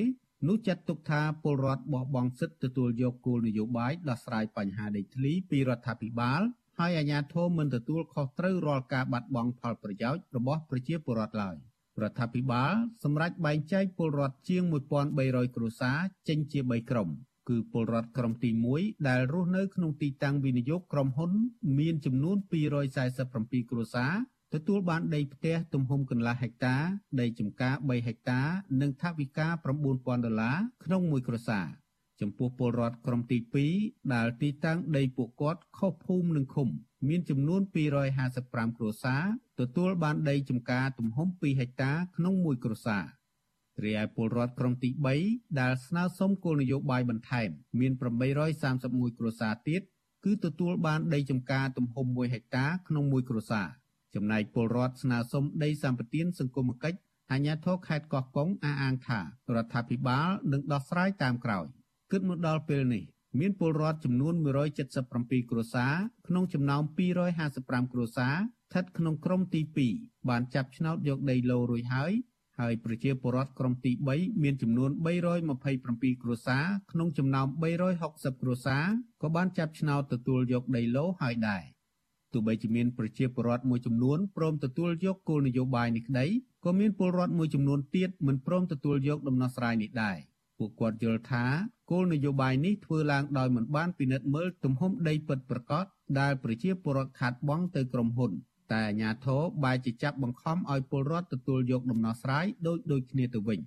នោះចាត់ទុកថាពលរដ្ឋបោះបង់សិទ្ធិទទួលយកគោលនយោបាយដោះស្រាយបញ្ហាដីធ្លីពីរដ្ឋាភិបាល ហើយអាជ្ញាធរមិនទទួលខុសត្រូវរាល់ការបាត់បង់ផលប្រយោជន៍របស់ប្រជាពលរដ្ឋឡើយរដ្ឋាភិបាលសម្រេចបែងចែកពលរដ្ឋជាង1300គ្រួសារចេញជា3ក្រុមគឺពលរដ្ឋក្រុមទី1ដែលរស់នៅក្នុងទីតាំងវិនិយោគក្រុមហ៊ុន មានចំនួន247គ្រួសារទទួលបានដីផ្ទះទំហំកន្លះហិកតា ដីចម្ការ3ហិកតា និងថវិកា9000ដុល្លារក្នុងមួយគ្រួសារ ចំពោះពលរដ្ឋក្រុមទី2ដែលទីតាំងដីពួកគាត់ខុសភូមិនិងឃុំ មានចំនួន255គ្រួសារទទួលបានដីចម្ការទំហំ2ហិកតាក្នុងមួយគ្រួសាររីឯពលរដ្ឋក្រុមទី3ដែលស្នើសុំគោលនយោបាយបន្ថែមមាន831គ្រួសារទៀតគឺទទួលបានដីចម្ការទំហំ1ហិកតាក្នុងមួយគ្រួសារចំណែកពលរដ្ឋស្នើសុំដីសម្បត្តិសង្គមគិច្ចអាជ្ញាធរខេត្តកោះកុងអះអាងថារដ្ឋាភិបាលនឹងដោះស្រាយតាមក្រោយ។ គិតមកដល់ពេលនេះមានពលរដ្ឋចំនួន177គ្រួសារក្នុងចំណោម255គ្រួសារស្ថិតក្នុងក្រុមទី2បានចាប់ឆ្នោតយកដីឡូរួចហើយហើយប្រជាពលរដ្ឋក្រុមទី3មានចំនួន327គ្រួសារក្នុងចំណោម360គ្រួសារក៏បានចាប់ឆ្នោតទទួលយកដីឡូហើយដែរទោះបីជាមានប្រជាពលរដ្ឋមួយចំនួនព្រមទទួលយកគោលនយោបាយនេះក្តីក៏មានពលរដ្ឋមួយចំនួនទៀតមិនព្រមទទួលយកដំណោះស្រាយនេះដែរ ពួកគាត់យល់ថាគោលនយោបាយនេះធ្វើឡើងដោយមិនបានពិនិត្យមើលទំហំដីពិតប្រាកដដែលប្រជាពលរដ្ឋខាតបង់ទៅក្រុមហ៊ុន តែអាជ្ញាធរបែរជាចាប់បង្ខំឲ្យពលរដ្ឋទទួលយកដំណោះស្រាយដូចដូចគ្នាទៅវិញ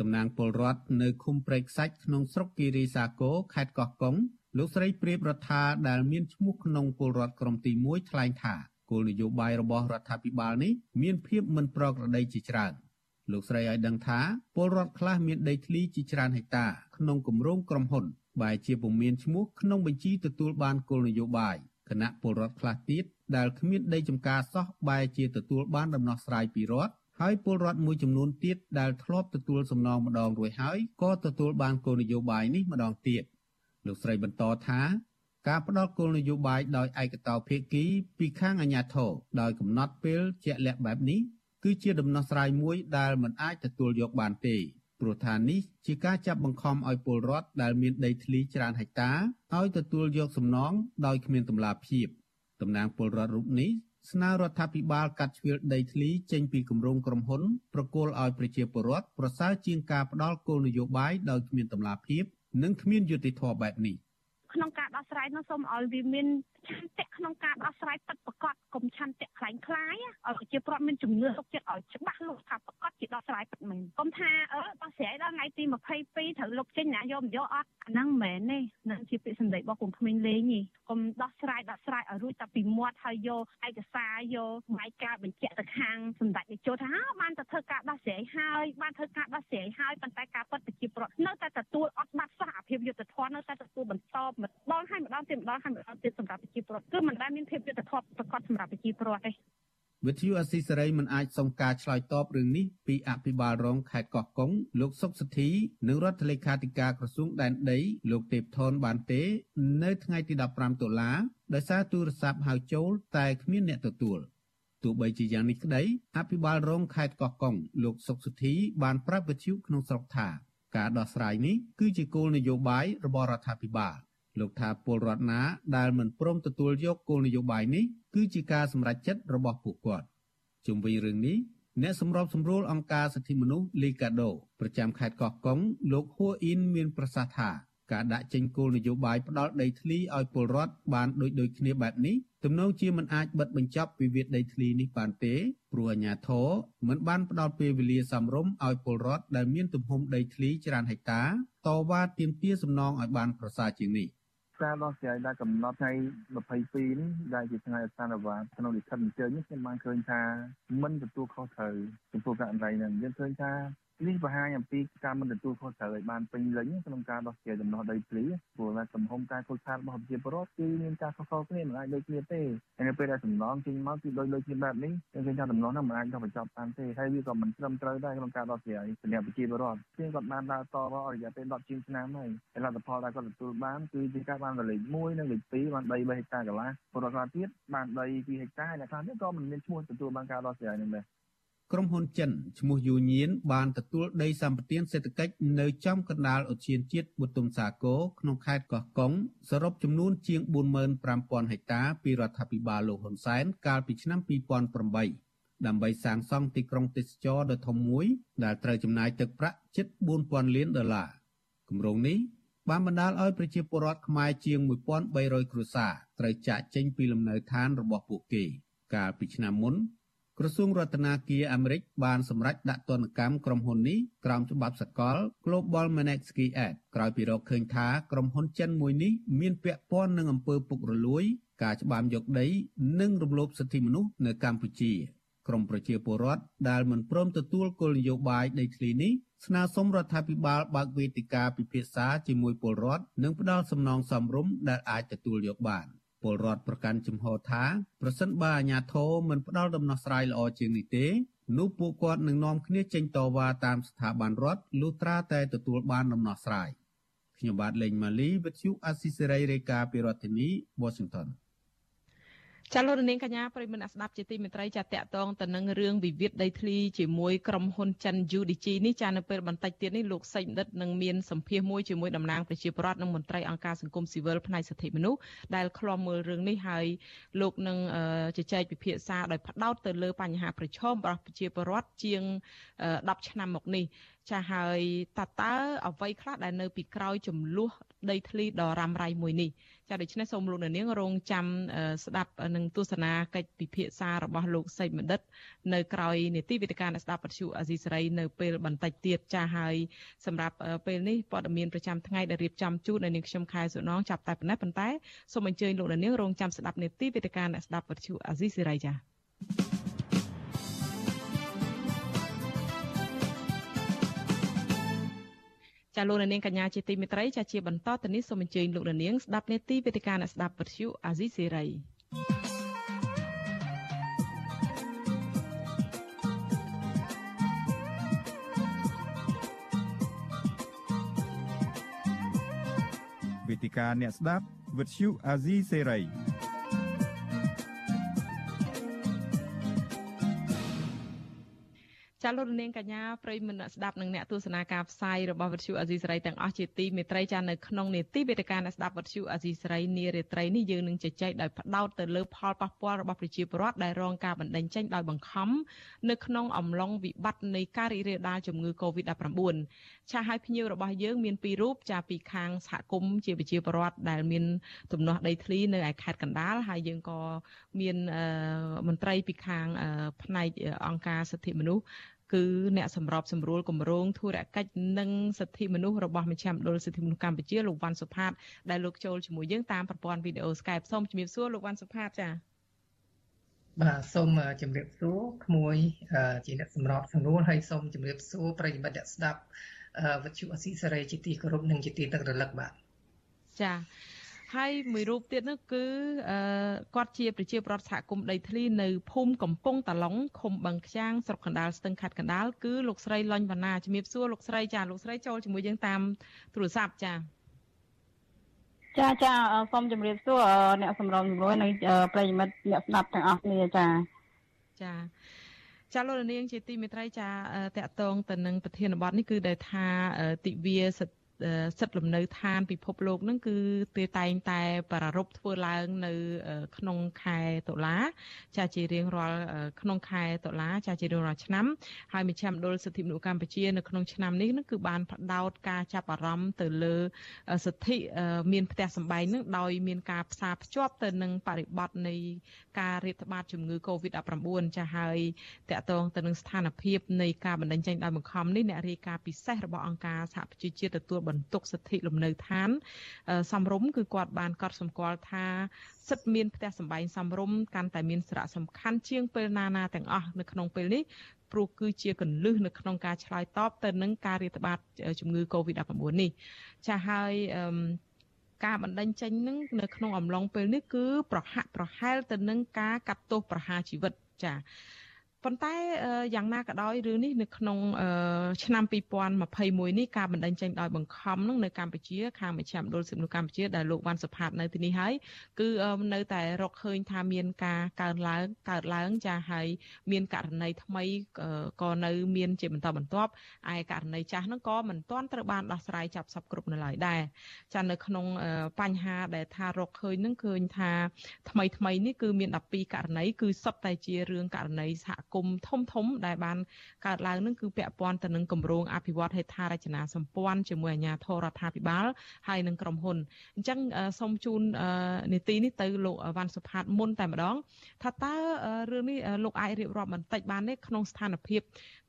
តំណាងពលរដ្ឋនៅឃុំព្រែកខ្សាច់ក្នុងស្រុកគិរីសាគរខេត្តកោះកុងលោកស្រីព្រាបរដ្ឋាដែលមានឈ្មោះក្នុងពលរដ្ឋក្រុមទី1ថ្លែងថាគោលនយោបាយរបស់រដ្ឋាភិបាលនេះមានភាពមិនប្រក្រតីជាច្រើន លោកស្រីឲ្យដឹងថាពលរដ្ឋខ្លះមានដីធ្លីជាច្រើនហិកតាក្នុងគម្រោងក្រុមហ៊ុនបែរជាពុំមានឈ្មោះក្នុងបញ្ជីទទួលបានគោលនយោបាយគណៈពលរដ្ឋខ្លះទៀតដែលគ្មានដីចម្ការសោះបែរជាទទួលបានដំណោះស្រាយពីរដ្ឋហើយពលរដ្ឋមួយចំនួនទៀតដែលធ្លាប់ទទួលសំណងម្ដងរួចហើយក៏ទទួលបានគោលនយោបាយនេះម្ដងទៀតលោកស្រីបន្តថាការផ្ដល់គោលនយោបាយដោយឯកតោភាគីពីខាងអាជ្ញាធរដោយកំណត់ពេលជាក់លាក់បែបនេះ គឺជាដំណោះស្រាយមួយដែលមិនអាចទទួលយកបានទេព្រោះថានេះជាការចាប់បង្ខំឲ្យពលរដ្ឋដែលមានដីធ្លីច្រើនហិកតាឲ្យទទួលយកសំណងដោយគ្មានតម្លាភាពតំណាងពលរដ្ឋរូបនេះស្នើរដ្ឋាភិបាលកាត់ជ្រៀលដីធ្លីចេញពីគម្រោងក្រុមហ៊ុនប្រគល់ឲ្យប្រជាពលរដ្ឋប្រសើរជាងការផ្ដល់គោលនយោបាយដោយគ្មានតម្លាភាព និងគ្មានយុត្តិធម៌បែបនេះ ក្នុងការដោះស្រាយនោះសូមឲ្យវាមានឆន្ទៈក្នុងការដោះស្រាយពិតប្រាកដកុំឆន្ទៈខ្លាំងខ្លាយឲ្យប្រជាពលរដ្ឋមានជំនឿទុកចិត្តឲ្យច្បាស់លាស់ថាប្រកបជាដោះស្រាយពិតមែនកុំថាអឺដោះស្រាយដល់ថ្ងៃទី22ត្រូវលុបចេញណាយកមិនយកអត់អាហ្នឹងមិនមែនទេនឹងជាពាក្យសម្ដីរបស់គុំក្មេងលេងទេកុំដោះស្រាយដោះស្រាយឲ្យរួចតែពីមាត់ហើយយកឯកសារយកបាយការបញ្ជាក់ទៅខាងសម្ដេចនាយកថាបានទៅធ្វើការដោះស្រាយហើយបានធ្វើការដោះស្រាយហើយប៉ុន្តែការពិតប្រជាពលរដ្ឋនៅតែទទួលអត់បាត់សោះអាភាពយុត្តិធម៌នៅតែទទួលបន្តម្ដងហើយម្ដងទៀតម្ដងហើយម្ដងទៀតសម្រាប់ប្រជាពលរដ្ឋគឺមិនដែលមានភាពយុត្តិធម៌ប្រកបសម្រាប់ប្រជាពលរដ្ឋទេវិទ្យុអស៊ីសេរីមិនអាចសុំការឆ្លើយតបរឿងនេះពីអភិបាលរងខេត្តកោះកុងលោកសុកសទ្ធីនិងរដ្ឋលេខាធិការក្រសួងដែនដី លោកទេពថនបានទេ នៅថ្ងៃទី15តុលាដោយសារទូរស័ព្ទហៅចូលតែគ្មានអ្នកទទួលទោះបីជាយ៉ាងនេះក្តីអភិបាលរងខេត្តកោះកុងលោកសុកសទ្ធីបានប្រាប់វិទ្យុក្នុងស្រុកថា ការដោះស្រាយនេះគឺជាគោលនយោបាយរបស់រដ្ឋាភិបាល លោកថាពលរដ្ឋណាដែលមិនព្រមទទួលយកគោលនយោបាយនេះគឺជាការសម្រេចចិត្តរបស់ពួកគាត់ជុំវិញរឿងនេះអ្នកសម្របសម្រួលអង្គការសិទ្ធិមនុស្សលីកាដូប្រចាំខេត្តកោះកុងលោកហួអ៊ីនមានប្រសាសន៍ថាការដាក់ចេញគោលនយោបាយផ្ដាល់ដីធ្លីឲ្យពលរដ្ឋបានដូចដូចគ្នាបែបនេះទំនងជាមិនអាចបិទបញ្ចប់វិវាទដីធ្លីនេះបានទេព្រោះអាជ្ញាធរមិនបានផ្ដល់ពេលវេលាសមរម្យឲ្យពលរដ្ឋដែលមានទំហំដីធ្លីច្រើនហិកតាតវ៉ាទាមទារសំណងឲ្យបានប្រសើរជាងនេះ។ ការដោះស្រាយដែលកំណត់ថ្ងៃ22នេះដែលជាថ្ងៃអសានវ៉ាក្នុងលិខិតអញ្ជើញនេះខ្ញុំបានឃើញថាមិនទទួលខុសត្រូវចំពោះករណីហ្នឹងយើងឃើញថា នេះបង្ហាញអំពីការមិនទទួលខុសត្រូវឲ្យបានពេញលេញក្នុងការដោះស្រាយដំណោះដីធ្លីព្រោះថាទំហំការខូចខាតរបស់ប្រជាពលរដ្ឋគឺមានការខុសៗគ្នាមិនអាចដូចគ្នាទេហើយនៅពេលដែលសំណងចេញមកគឺដូចដូចគ្នាបែបនេះយើងឃើញថាដំណោះហ្នឹងមិនអាចដោះបញ្ចប់បានទេហើយវាក៏មិនត្រឹមត្រូវដែរក្នុងការដោះស្រាយសម្រាប់ប្រជាពលរដ្ឋជាងគាត់បានដើរតររយៈពេល10ជាងឆ្នាំហើយហើយលទ្ធផលដែលគាត់ទទួលបានគឺជាការបានលេខ1និងលេខ2បានដី3ហិកតាកន្លះពលរដ្ឋខ្លះទៀតបានដី2ហិកតាហើយអ្នកខ្លះទៀតក៏មិនមានឈ្មោះទទួលបានការដោះស្រាយនឹងដែរ ក្រុមហ៊ុនចិនឈ្មោះយូញៀនបានទទួលដីសម្បត្តិសេដ្ឋកិច្ចនៅចំកណ្ដាលឧទ្យានជាតិបុទុមសាគរក្នុងខេត្តកោះកុងសរុបចំនួនជាង45000ហិកតាពីរដ្ឋាភិបាលលោកហ៊ុនសែនកាលពីឆ្នាំ2008ដើម្បីសាងសង់ទីក្រុងទេសចរដ៏ធំមួយដែលត្រូវចំណាយទឹកប្រាក់ជិត4000លានដុល្លារគម្រោងនេះបានបណ្ដាលឲ្យប្រជាពលរដ្ឋខ្មែរជាង1300គ្រួសារត្រូវចាកចេញពីលំនៅឋានរបស់ពួកគេ កាលពីឆ្នាំមុន ក្រសួងរដ្ឋាភិបាលអាមេរិកបានសម្រេចដាក់ទណ្ឌកម្មក្រុមហ៊ុននេះក្រោមច្បាប់សកល Global Magnitsky Act ក្រោយពីរកឃើញថាក្រុមហ៊ុនចិនមួយនេះមានពាក់ព័ន្ធនឹងអំពើពុករលួយ ការច្បាមយកដី និងរំលោភសិទ្ធិមនុស្សនៅកម្ពុជាក្រមប្រជាពលរដ្ឋដែលមិនព្រមទទួលគោលនយោបាយដីធ្លីនេះស្នើសុំរដ្ឋាភិបាលបើកវេទិកាពិភាក្សាជាមួយពលរដ្ឋនិងផ្ដល់សំណងសមរម្យដែលអាចទទួលយកបាន។ ពលរដ្ឋប្រកាន់ជំហរថាប្រសិនបើអាជ្ញាធរមិនផ្ដល់ដំណោះស្រាយល្អជាងនេះទេនោះពួកគាត់នឹងនាំគ្នាចេញតវ៉ាតាមស្ថាប័នរដ្ឋលុះត្រាតែទទួលបានដំណោះស្រាយខ្ញុំបាទលេងម៉ាលីវិទ្យុអាស៊ីសេរីរាយការណ៍ពីរដ្ឋធានី Washington ចាលោកនាងកញ្ញាប្រិមនស្ដាប់ជាទីមេត្រីចាតកតងទៅនឹងរឿងវិវាទដីធ្លីជាមួយក្រុមហ៊ុនចិន UDG នេះចានៅពេលបន្តិចទៀតនេះលោកសេចក្ដីនឹងមានសម្ភាសមួយជាមួយតំណាងប្រជាពលរដ្ឋនិងមន្ត្រីអង្គការសង្គមស៊ីវិលផ្នែកសិទ្ធិមនុស្សដែលឃ្លាំមើលរឿងនេះហើយលោកនឹងជជែកពិភាក្សាដោយផ្ដោតទៅលើបញ្ហាប្រឈមរបស់ប្រជាពលរដ្ឋជាង10ឆ្នាំមកនេះចាហើយតើតើអ្វីខ្លះដែលនៅពីក្រោយចំនួនដីធ្លីដ៏រ៉ាំរ៉ៃមួយនេះ ចាដូច្នេះសូមលោកនាងរងចាំស្ដាប់នឹងទស្សនាកិច្ចពិភាក្សារបស់លោកសេចបណ្ឌិត នៅក្រោយនីតិវិទ្យាស្ដាប់ពទ្យុអាស៊ីសេរីនៅពេលបន្តិចទៀតចាហើយសម្រាប់ពេលនេះព័ត៌មានប្រចាំថ្ងៃដែលរៀបចំជូននៅនាងខ្ញុំខែសុណងចាប់តែប៉ុណ្ណេះប៉ុន្តែសូមអញ្ជើញលោកនាងរងចាំស្ដាប់នីតិវិទ្យាស្ដាប់ពទ្យុអាស៊ីសេរីចា ចាលោកនាងកញ្ញាជាទីមេត្រីចាជាបន្តទៅនេះសូមអញ្ជើញលោកនាងស្ដាប់នេតិវេទិកាអ្នកស្ដាប់វិទ្យុអាស៊ីសេរីវេទិកាអ្នកស្ដាប់វិទ្យុអាស៊ីសេរី ចាលោកនាងកញ្ញាប្រិយមិត្តស្ដាប់នឹងអ្នកទស្សនាការផ្សាយរបស់វិទ្យុអាស៊ីសេរីទាំងអស់ជាទីមេត្រីចានៅក្នុងនេតិវេទិកាអ្នកស្ដាប់វិទ្យុអាស៊ីសេរីនារាត្រីនេះយើងនឹងជជែកដោយផ្ដោតទៅលើផលប៉ះពាល់របស់ប្រជាពលរដ្ឋដែលរងការបណ្តេញចេញដោយបង្ខំនៅក្នុងអំឡុងវិបត្តិនៃការរីករាលដាលជំងឺ Covid-19 ចាឲ្យភ្ញៀវរបស់យើងមានពីររូបចាពីខាងសហគមន៍ជាប្រជាពលរដ្ឋដែលមានទំនាស់ដីធ្លីនៅឯខេត្តកណ្ដាលហើយយើងក៏មានមន្ត្រីពីខាងផ្នែកអង្គការសិទ្ធិមនុស្ស គឺអ្នកសម្របសម្រួលគម្រោងធុរកិច្ចនិងសិទ្ធិមនុស្សរបស់មជ្ឈមណ្ឌលសិទ្ធិមនុស្សកម្ពុជាលោកវ៉ាន់សុផាតដែលលោកចូលជាមួយយើងតាមប្រព័ន្ធវីដេអូ Skype សូមជំរាបសួរលោកវ៉ាន់សុផាតចា៎បាទសូមជំរាបសួរក្មួយជាអ្នកសម្របសម្រួលហើយសូមជំរាបសួរប្រិយមិត្តអ្នកស្ដាប់វិទ្យុអស៊ីសេរីជាទីគោរពនិងជាទីនឹករលឹកបាទចា៎ ហើយមួយរូបទៀតនោះគឺគាត់ជាប្រជាប្រដ្ឋសហគមន៍ដីធ្លីនៅភូមិកំពង់តាឡុងឃុំបឹងខ្យាងស្រុកកណ្ដាលស្ទឹងខេត្តកណ្ដាលគឺលោកស្រីលន់វណ្ណាជំរាបសួរលោកស្រីចាលោកស្រីចូលជាមួយយើងតាមទូរស័ព្ទចាចាចាសូមជម្រាបសួរអ្នកសម្រុំជំនួយនិងប្រិយមិត្តអ្នកស្ដាប់ទាំងអស់គ្នាចាចាចាលោកនាងជាទីមេត្រីចាតកតងទៅនឹងប្រធានបទនេះគឺដែលថាទិវាសិទ្ធ សិទ្ធិលំនៅឋានពិភពលោកហ្នឹងគឺគេតែងតែប្រារព្ធធ្វើឡើងនៅ ក្នុងខែតុលា ចាជារៀងរាល់ក្នុងខែតុលាចាជារៀងរាល់ឆ្នាំហើយមជ្ឈមណ្ឌលសិទ្ធិមនុស្សកម្ពុជានៅក្នុងឆ្នាំនេះហ្នឹងគឺបានផ្ដោតការចាប់អារម្មណ៍ទៅលើសិទ្ធិមានផ្ទះសម្បែងហ្នឹងដោយមានការផ្សារភ្ជាប់ទៅនឹងបរិបត្តិនៃការរាតត្បាតជំងឺ Covid-19 ចាហើយតកតងទៅនឹងស្ថានភាពនៃការបណ្តេញចេញដោយបង្ខំនេះអ្នករាយការណ៍ពិសេសរបស់អង្គការសហប្រជាជាតិទទួលបន្ទុកសិទ្ធិលំនៅឋានសំរុំគឺគាត់បានកត់សម្គាល់ថាសិទ្ធិមានផ្ទះសម្បែងសំរុំកាន់តែមានសារៈសំខាន់ជាងពេលណាណាទាំងអស់នៅក្នុងពេលនេះព្រោះគឺជាកលឹះនៅក្នុងការឆ្លើយតបទៅនឹងការរាតត្បាតជំងឺ Covid-19 នេះចាហើយការបណ្ដឹងចេញនឹងនៅក្នុងអំឡុងពេលនេះគឺប្រហាក់ប្រហែលទៅនឹងការកាត់ទោសប្រហារជីវិតចា ប៉ុន្តែយ៉ាងណាក៏ដោយរឿងនេះនៅក្នុងឆ្នាំ2021នេះការបណ្ដឹងចេញដោយបង្ខំនឹងនៅកម្ពុជាខាងមជ្ឈមណ្ឌលសិទ្ធិមនុស្សកម្ពុជាដែលលោកវ៉ាន់សុផាតនៅទីនេះហើយគឺនៅតែរកឃើញថាមានការកើនឡើងកើតឡើងចាហើយមានករណីថ្មីក៏នៅមានជាបន្តបន្ទាប់ឯករណីចាស់ហ្នឹងក៏មិនទាន់ត្រូវបានដោះស្រាយចាប់សពគ្រប់នៅឡើយដែរចានៅក្នុងបញ្ហាដែលថារកឃើញហ្នឹងឃើញថាថ្មីថ្មីនេះគឺមាន12ករណីគឺសុទ្ធតែជារឿងករណីសហគមន៍ធំធំដែលបានកើតឡើងនឹងគឺពាក់ព័ន្ធទៅនឹងគម្រោងអភិវឌ្ឍហេដ្ឋារចនាសម្ព័ន្ធជាមួយអាជ្ញាធររដ្ឋាភិបាលហើយនឹងក្រុមហ៊ុនអញ្ចឹងសូមជូននីតិនេះទៅលោកវ៉ាន់សុផាតមុនតែម្ដង ថាតើរឿងនេះលោកអាចរៀបរាប់បន្តិចបានទេក្នុងស្ថានភាព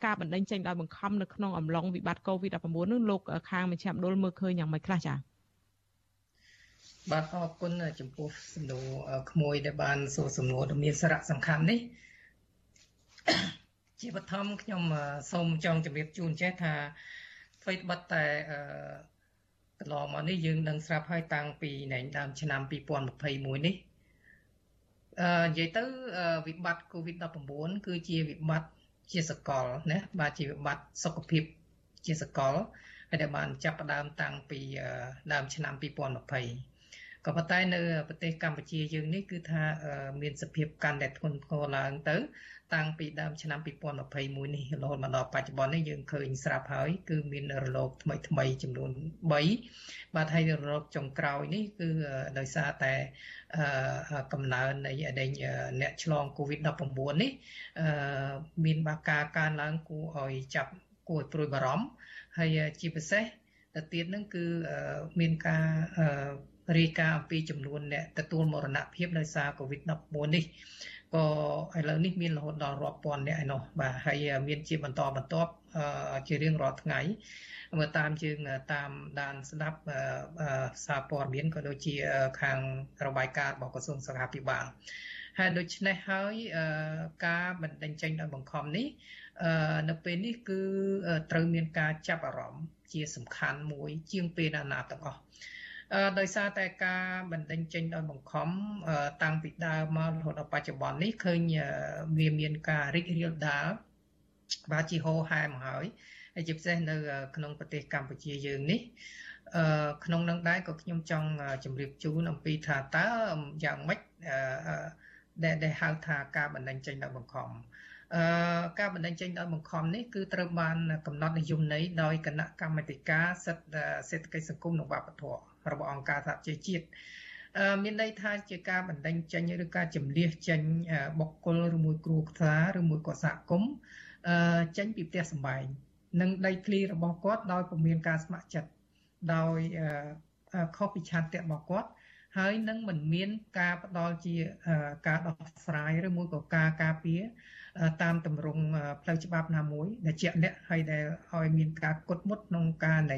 ការបណ្តេញចេញដោយបង្ខំនៅក្នុងអំឡុងវិបត្តិ COVID-19 នោះលោកខាងមជ្ឈមណ្ឌលមើលឃើញយ៉ាងម៉េចខ្លះចា៎បាទអរគុណចំពោះសំណួរក្មួយដែលបានសួរសំណួរដ៏មានសារៈសំខាន់នេះ ជាបឋមខ្ញុំសូមចង់ជម្រាបជូនចេះថាអ្វីត្បិតតែអឺកន្លងមកនេះយើងដឹងស្រាប់ហើយតាំងពីនៃដើមឆ្នាំ2021នេះអឺនិយាយទៅវិបត្តិ COVID-19 គឺជាវិបត្តិជាសកលណាបាទជាវិបត្តិសុខភាពជាសកលហើយដែលបានចាប់ផ្ដើមតាំងពីដើមឆ្នាំ2020 ក៏ប៉ុន្តែនៅប្រទេសកម្ពុជាយើងនេះគឺថាមានសភាពកាន់តែធ្ងន់ធ្ងរឡើងទៅ តាំងពីដើមឆ្នាំ2021នេះរហូតមកដល់បច្ចុប្បន្ននេះយើងឃើញស្រាប់ហើយគឺមានរលកថ្មីថ្មីចំនួន3បាទហើយរលកចុងក្រោយនេះគឺដោយសារតែកំណើននៃអ្នកឆ្លង COVID-19 នេះមានបាការកើនឡើងគួរឲ្យចាប់គួរឲ្យព្រួយបារម្ភហើយជាពិសេសទៅទៀតនឹងគឺមានការ រាយការណ៍អំពីចំនួនអ្នកទទួលមរណភាពដោយសារ COVID-19 នេះក៏ឥឡូវនេះមានរហូតដល់រាប់ពាន់អ្នកឯណោះបាទហើយមានជាបន្តបន្ទាប់ជារៀងរាល់ថ្ងៃមើលតាមជើងតាមដានស្ដាប់សារព័ត៌មានក៏ដូចជាខាងរបាយការណ៍របស់ក្រសួងសុខាភិបាលហើយដូច្នេះហើយការបណ្ដឹងចេញដោយបង្ខំនេះនៅពេលនេះគឺត្រូវមានការចាប់អារម្មណ៍ជាសំខាន់មួយជាងពេលណាណាទាំងអស់ ដោយសារតែការបណ្ដេញចេញដោយបង្ខំតាំងពីដើមមករហូតដល់បច្ចុប្បន្ននេះឃើញវាមានការរីករាលដាលបាទជាហោហែមកហើយហើយជាពិសេសនៅ ក្នុងប្រទេសកម្ពុជាយើងនេះអឺក្នុងនឹងដែរក៏ខ្ញុំចង់ជម្រាបជូនអំពីថាតើយ៉ាងម៉េចអឺដែលដែលហៅថាការបណ្ដឹងចេញដោយបង្ខំអឺការបណ្ដឹងចេញដោយបង្ខំនេះគឺត្រូវបានកំណត់នយោបាយដោយគណៈកម្មាធិការសិទ្ធិសេដ្ឋកិច្ចសង្គមនិងវប្បធម៌ របស់អង្គការសហប្រជាជាតិមានន័យថាជាការបណ្ដឹងចេញឬការជំនះចេញបុគ្គលឬមួយគ្រួសារឬមួយក៏សហគមន៍ចេញពីផ្ទះសម្បែងនិងដីធ្លីរបស់គាត់ដោយពុំមានការស្ម័គ្រចិត្តដោយខុសពីឆន្ទៈរបស់គាត់ហើយនឹងមិនមានការផ្ដល់ជាការដោះស្រាយឬមួយក៏ការការពារ តាមទម្រង់ផ្លូវច្បាប់ណាមួយដែលជាក់លាក់ហើយដែលឲ្យមានការគត់មុតក្នុងការនៃ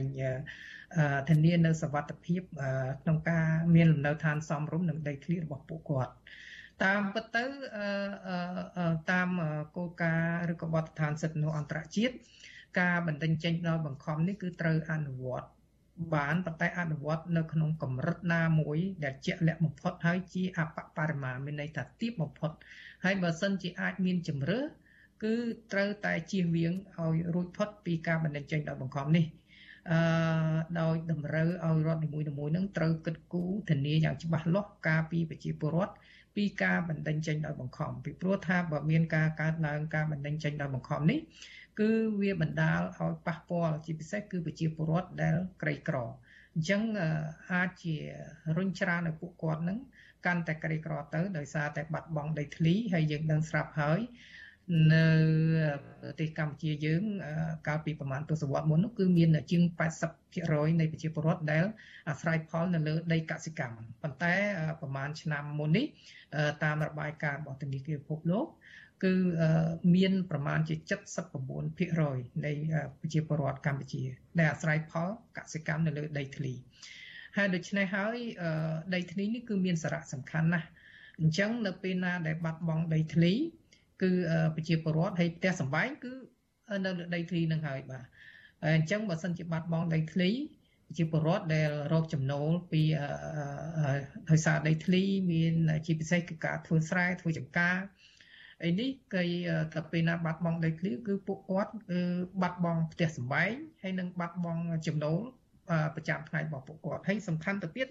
ធានានៅសវត្ថភាពក្នុងការមានលំនៅឋានសមរម្យនិងដីធ្លីរបស់ពួកគាត់តាមពិតទៅតាមគោលការណ៍ឬក៏បទដ្ឋានសិទ្ធិមនុស្សអន្តរជាតិការបណ្ដឹងចេញដោយបង្ខំនេះគឺត្រូវអនុវត្ត បានប៉ុន្តែអនុវត្តនៅក្នុងកម្រិតណាមួយដែលជាក់លាក់បំផុតហើយជាអបបរមាមានន័យថាទាបបំផុតហើយបើសិនជាអាចមានជំរឿគឺត្រូវតែជៀសវាងឲ្យរួចផុតពីការបណ្ដឹងចេញដោយបង្ខំនេះអឺដោយតម្រូវឲ្យរដ្ឋនីមួយៗនឹងត្រូវគិតគូរធានាយ៉ាងច្បាស់លាស់ការពីប្រជាពលរដ្ឋពីការបណ្ដឹងចេញដោយបង្ខំពីព្រោះថាបើមានការកើតឡើងការបណ្ដឹងចេញដោយបង្ខំនេះ គឺវាបណ្ដាលឲ្យប៉ះពាល់ជាពិសេសគឺប្រជាពលរដ្ឋដែលក្រីក្រអញ្ចឹងអាចជារុញច្រានឲ្យពួកគាត់នឹងកាន់តែក្រីក្រទៅដោយសារតែបាត់បង់ដីធ្លីហើយយើងដឹងស្រាប់ហើយនៅប្រទេសកម្ពុជាយើង កាលពីប្រហែលទសវត្សរ៍មុននោះគឺមានជាង80%នៃប្រជាពលរដ្ឋដែលអាស្រ័យផលនៅលើដីកសិកម្មប៉ុន្តែប្រហែលឆ្នាំមុននេះតាមរបាយការណ៍របស់ធនាគារពិភពលោក គឺមានប្រមាណជា79%នៃប្រជាពលរដ្ឋកម្ពុជា ដែលអាស្រ័យផលកសិកម្មនៅលើដីធ្លីហើយដូច្នេះហើយដីធ្លីនេះគឺមានសារៈសំខាន់ណាស់អញ្ចឹងនៅពេលណាដែលបាត់បង់ដីធ្លី គឺប្រជាពលរដ្ឋហើយផ្ទះសម្បែងគឺនៅលើដីធ្លីនឹងហើយបាទអញ្ចឹងបើសិនជាបាត់បង់ដីធ្លីជាពលរដ្ឋដែលរកចំណូលពីដោយសារដីធ្លីមានជាពិសេសគឺការធ្វើស្រែធ្វើចម្ការ អីនេះគេតែពេលណាបាត់បង់ដីធ្លីគឺពួកគាត់គឺបាត់បង់ផ្ទះសម្បែងហើយនឹងបាត់បង់ចំណូលប្រចាំថ្ងៃរបស់ពួកគាត់ហើយសំខាន់ទៅទៀត